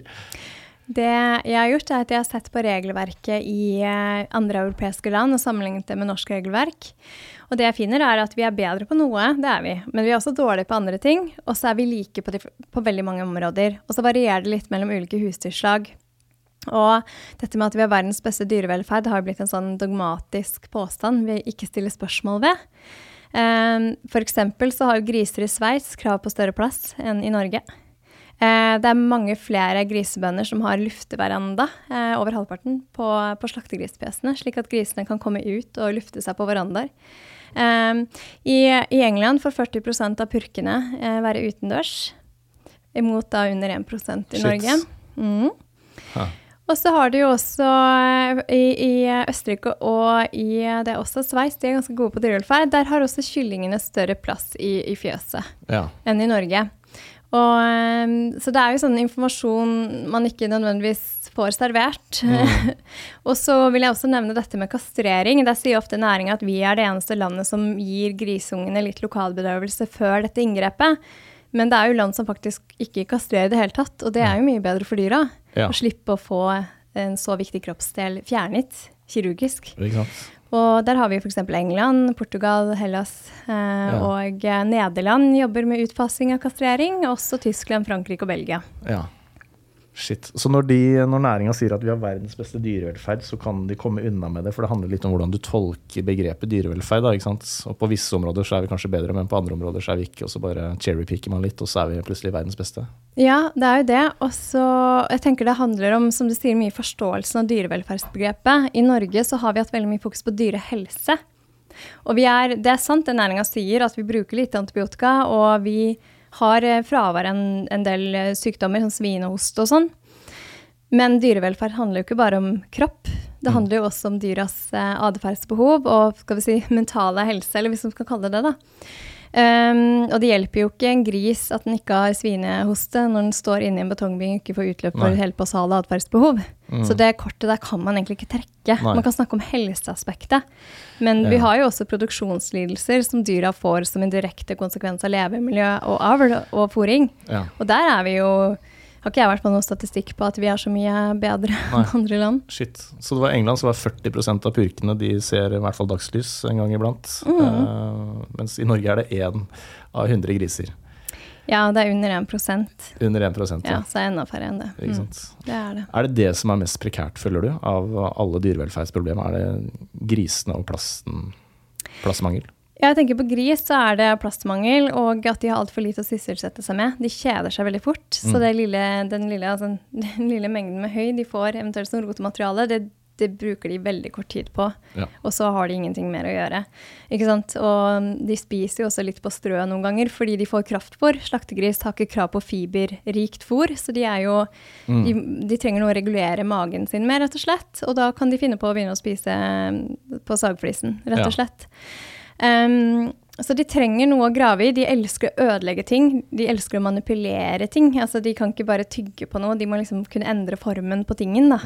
Det jeg har gjort, er at jeg har sett på regelverket i andre europeiske land og sammenlignet det med norsk regelverk. Og det jeg finner, er at vi er bedre på noe, det er vi. Men vi er også dårlige på andre ting. Og så er vi like på, de, på veldig mange områder. Og så varierer det litt mellom ulike husdyrslag. Og dette med at vi har verdens beste dyrevelferd, har blitt en sånn dogmatisk påstand vi ikke stiller spørsmål ved. Um, for eksempel så har jo griser i Sveits krav på større plass enn i Norge. Eh, det er mange flere grisebønder som har lufteveranda, eh, over halvparten, på, på slaktegrispesene, slik at grisene kan komme ut og lufte seg på verandaer. Eh, i, I England får 40% av purkene være utendørs, imot da under 1% i Shit. Norge. Mm. Ja. Og så har du jo også i, i Østerrike og i det er også Sveits, de er ganske gode på dyrevelferd. Der har også kyllingene større plass i, i fjøset Ja. enn i Norge. Og, eh, så det er jo sånn informasjon man ikke nødvendigvis får servert. og så vil jeg også nevne dette med kastrering. Der sier ofte næringa at vi er det eneste landet som gir grisungene litt lokalbedøvelse før dette inngrepet. Men det er jo land som faktisk ikke kastrerer i det hele tatt, og det er jo mye bedre for dyra. Ja. Å slippe å få en så viktig kroppsdel fjernet kirurgisk. Ikke sant? Og der har vi f.eks. England, Portugal, Hellas eh, og eh, Nederland jobber med utfasing av kastrering. Også Tyskland, Frankrike og Belgia. Ja. Shit. Så når, de, når næringa sier at vi har verdens beste dyrevelferd, så kan de komme unna med det, for det handler litt om hvordan du tolker begrepet dyrevelferd. Da, ikke sant? Og på visse områder så er vi kanskje bedre, men på andre områder så er vi ikke, og så bare cherrypicker man litt, og så er vi plutselig verdens beste. Ja, det er jo det. Og så jeg tenker det handler om, som du sier, mye forståelsen av dyrevelferdsbegrepet. I Norge så har vi hatt veldig mye fokus på dyrehelse. Og er, det er sant det næringa sier, at vi bruker lite antibiotika, og vi har eh, fravær en, en del eh, sykdommer, som svinehost og sånn. Men dyrevelferd handler jo ikke bare om kropp. Det handler jo også om dyras eh, atferdsbehov og skal vi si, mentale helse, eller hvis man skal kalle det det. da. Um, og det hjelper jo ikke en gris at den ikke har svinehoste når den står inne i en betongbing og ikke får utløp for hele basale atferdsbehov. Så det kortet der kan man egentlig ikke trekke. Nei. Man kan snakke om helseaspektet. Men vi har jo også produksjonslidelser som dyra får som en direkte konsekvens av levemiljø og avl og fôring. Ja. Og der er vi jo har ikke jeg vært på noen statistikk på at vi er så mye bedre enn andre land. Shit. Så det var England som var 40% av purkene de ser i hvert fall dagslys en gang iblant. Mm. Uh, mens i Norge er det én av 100 griser. Ja, det er under 1% Under 1 ja, ja. så er det enda færre enn det. Ikke Mm, det er det. Er det det som er mest prekært, føler du, av alle dyrevelferdsproblemer? Er det grisene og plasten, plastmangel? Jeg tenker På gris så er det plastmangel og at de har altfor lite å sysselsette seg med. De kjeder seg veldig fort. Så Mm. det lille, den, lille, altså, den lille mengden med høy de får eventuelt som rotemateriale, det, det bruker de veldig kort tid på. Ja. Og så har de ingenting mer å gjøre. Ikke sant? Og de spiser jo også litt på strø noen ganger fordi de får kraftfôr. Slaktegris har ikke krav på fiberrikt fôr, så de, er jo, de, de trenger noe å regulere magen sin med, rett og slett. Og da kan de finne på å begynne å spise eh, på sagflisen, rett og slett. Um, så de trenger noe å grave i. De elsker å ødelegge ting. De elsker å manipulere ting. Altså, de kan ikke bare tygge på noe, de må liksom kunne endre formen på tingen. Da.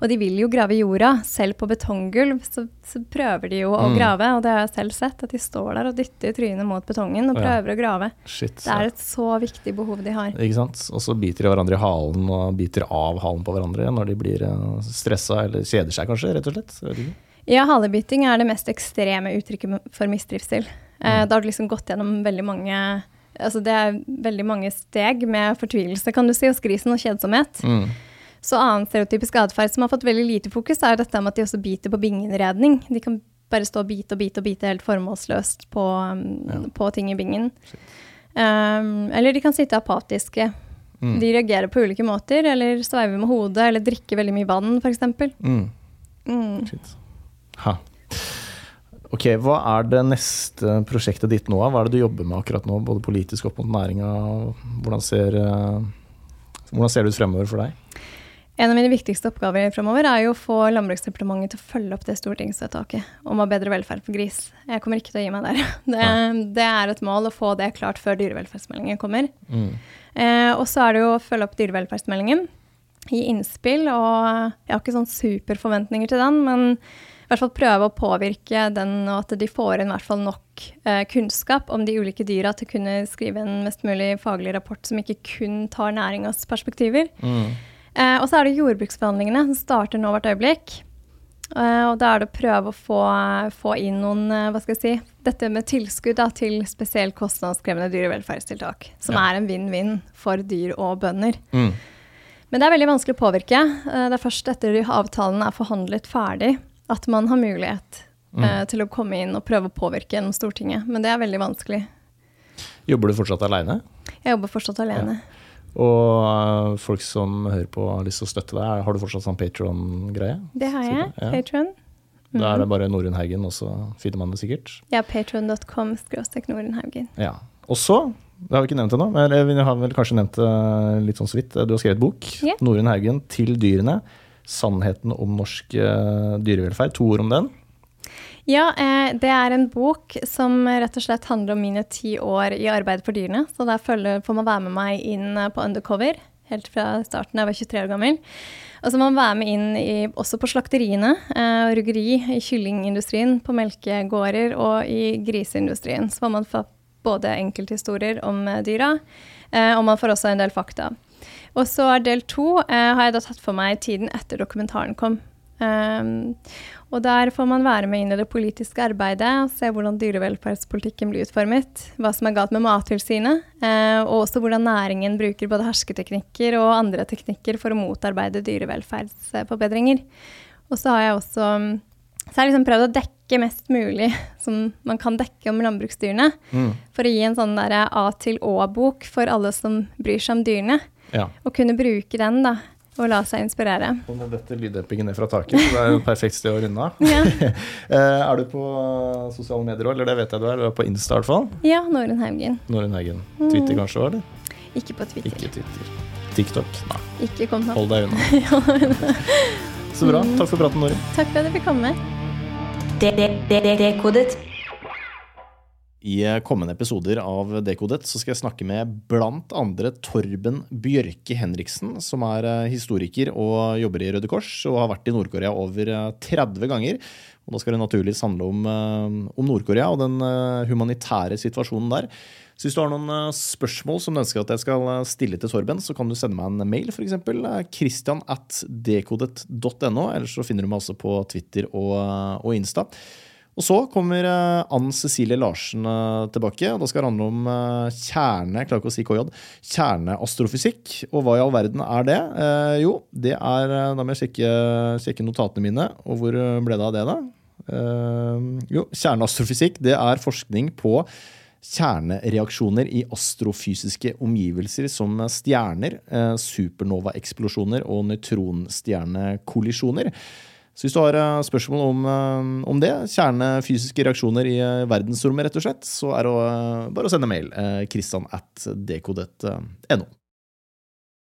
Og de vil jo grave i jorda. Selv på betonggulv så, så prøver de jo å Mm. grave. Og det har jeg selv sett, at de står der og dytter trynet mot betongen og Ja. prøver å grave. Shit. Det er et så viktig behov de har. Ikke sant? Og så biter de hverandre i halen og biter av halen på hverandre når de blir eh, stressa eller kjeder seg, kanskje, rett og slett. Jeg vet ikke. Ja, halebiting er det mest ekstreme uttrykket for mistrivsel. Eh, Mm. da har du liksom gått gjennom veldig mange Altså det er veldig mange steg med fortvilelse, kan du si, hos grisen og kjedsomhet. Mm. Så annen stereotypisk atferd som har fått veldig lite fokus, er dette med at de også biter på bingenredning. De kan bare stå og bite og bite og bite helt formålsløst på, um, Ja. på ting i bingen. Um, eller de kan sitte apatiske. Mm. De reagerer på ulike måter, eller sveiver med hodet, eller drikker veldig mye vann, f.eks. Mm. Mm. Shit. Ha. Ok, Hva er det neste prosjektet ditt nå? Hva er det du jobber med akkurat nå, både politisk opp mot næringa? Hvordan ser, eh, hvordan ser det ut fremover for deg? En av mine viktigste oppgaver fremover er jo å få Landbruksdepartementet til å følge opp det stortingsvedtaket om å ha bedre velferd for gris. Jeg kommer ikke til å gi meg der. Det, det er et mål å få det klart før dyrevelferdsmeldingen kommer. Mm. Eh, og så er det jo å følge opp dyrevelferdsmeldingen, gi innspill, og jeg har ikke sånn superforventninger til den, men hvert fall prøve å påvirke den, og at de får inn hvert fall nok eh, kunnskap om de ulike dyra til å kunne skrive en mest mulig faglig rapport som ikke kun tar næringas perspektiver. Mm. Eh, og så er det jordbruksforhandlingene som starter nå hvert øyeblikk. Uh, og da er det å prøve å få, få inn noen, uh, hva skal jeg si, dette med tilskudd da, til spesielt kostnadskrevende dyrevelferdstiltak. Som Ja. er en vinn-vinn for dyr og bønder. Mm. Men det er veldig vanskelig å påvirke. Uh, det er først etter avtalen er forhandlet ferdig at man har mulighet eh, til å komme inn og prøve å påvirke gjennom Stortinget. Men det er veldig vanskelig. Jobber du fortsatt aleine? Jeg jobber fortsatt alene. Og eh, folk som hører på, har lyst til å støtte deg, har du fortsatt sånn Patron-greie? Det har jeg. Ja. Patron. Da er det bare Norunn Haugen, og så finner man det sikkert. Ja, patron.com skråstrek Nordenhaugen. Ja. Og så, det har vi ikke nevnt ennå, men vi har vel kanskje nevnt det litt sånn så vidt. Du har skrevet bok, Yeah. Norunn Haugen, 'Til dyrene'. Sannheten om norsk eh, dyrevelferd. To ord om den. Ja, eh, det er en bok som rett og slett handler om mine ti år i arbeid for dyrene. Så der får man være med meg inn eh, på undercover, helt fra starten jeg var 23 år gammel. Og så må man være med inn i, også på slakteriene, og ruggeri, i kyllingindustrien, på melkegårder og i griseindustrien. Så får man både enkelthistorier om dyra, og man får også en del fakta. Og så del to eh, har jeg da tatt for meg tiden etter dokumentaren kom. Um, og der får man være med inn i det politiske arbeidet, og se hvordan dyrevelferdspolitikken blir utformet, hva som er galt med Mattilsynet, eh, og også hvordan næringen bruker både hersketeknikker og andre teknikker for å motarbeide dyrevelferdsforbedringer. Og så har jeg også um, så har jeg liksom prøvd å dekke mest mulig som man kan dekke om landbruksdyrene, Mm. for å gi en sånn der A til Å-bok for alle som bryr seg om dyrene, Ja. og kunne bruke den da, og la seg inspirere. Og nå detter lyddempingen ned fra taket, så det er jo et perfekt sted å runde av. Ja, Eh, er du på sosiale medier òg, eller det vet jeg du er? Du er på Insta i hvert fall. ja Norunn Haugen. Norun Haugen. Twitter kanskje òg, eller? Ikke på Twitter. Ikke Twitter. TikTok? Nei, Ikke kom nå. hold deg unna. Så bra. Takk for praten, Norunn. Takk for at du fikk komme. Dekodet. I kommende episoder av Dekodet så skal jeg snakke med blant andre Torben Bjørke Henriksen, som er eh, historiker og jobber i Røde Kors og har vært i Nord-Korea over eh, 30 ganger. Og da skal det naturligvis handle om, eh, om Nord-Korea og den eh, humanitære situasjonen der. Så hvis du har noen eh, spørsmål som du ønsker at jeg skal eh, stille til Torben, så kan du sende meg en mail, f.eks. Christian at dekodet.no. Eller så finner du meg også på Twitter og, eh, og Insta. Og så kommer Ann Cecilie Larsen tilbake. og Da skal det handle om kjerne klarer ikke å si KJ, kjerneastrofysikk. Og hva i all verden er det? Eh, jo, det er Da må jeg sjekke, sjekke notatene mine. Og hvor ble det av det, da? Eh, jo, kjerneastrofysikk det er forskning på kjernereaksjoner i astrofysiske omgivelser som stjerner, eh, supernova-eksplosjoner og nøytronstjernekollisjoner. Så hvis du har eh, spørsmål om, om, det, kjernefysiske reaksjoner i verdensrommet, rett og slett, så er det bare å sende mail. Kristian at dekodet.no.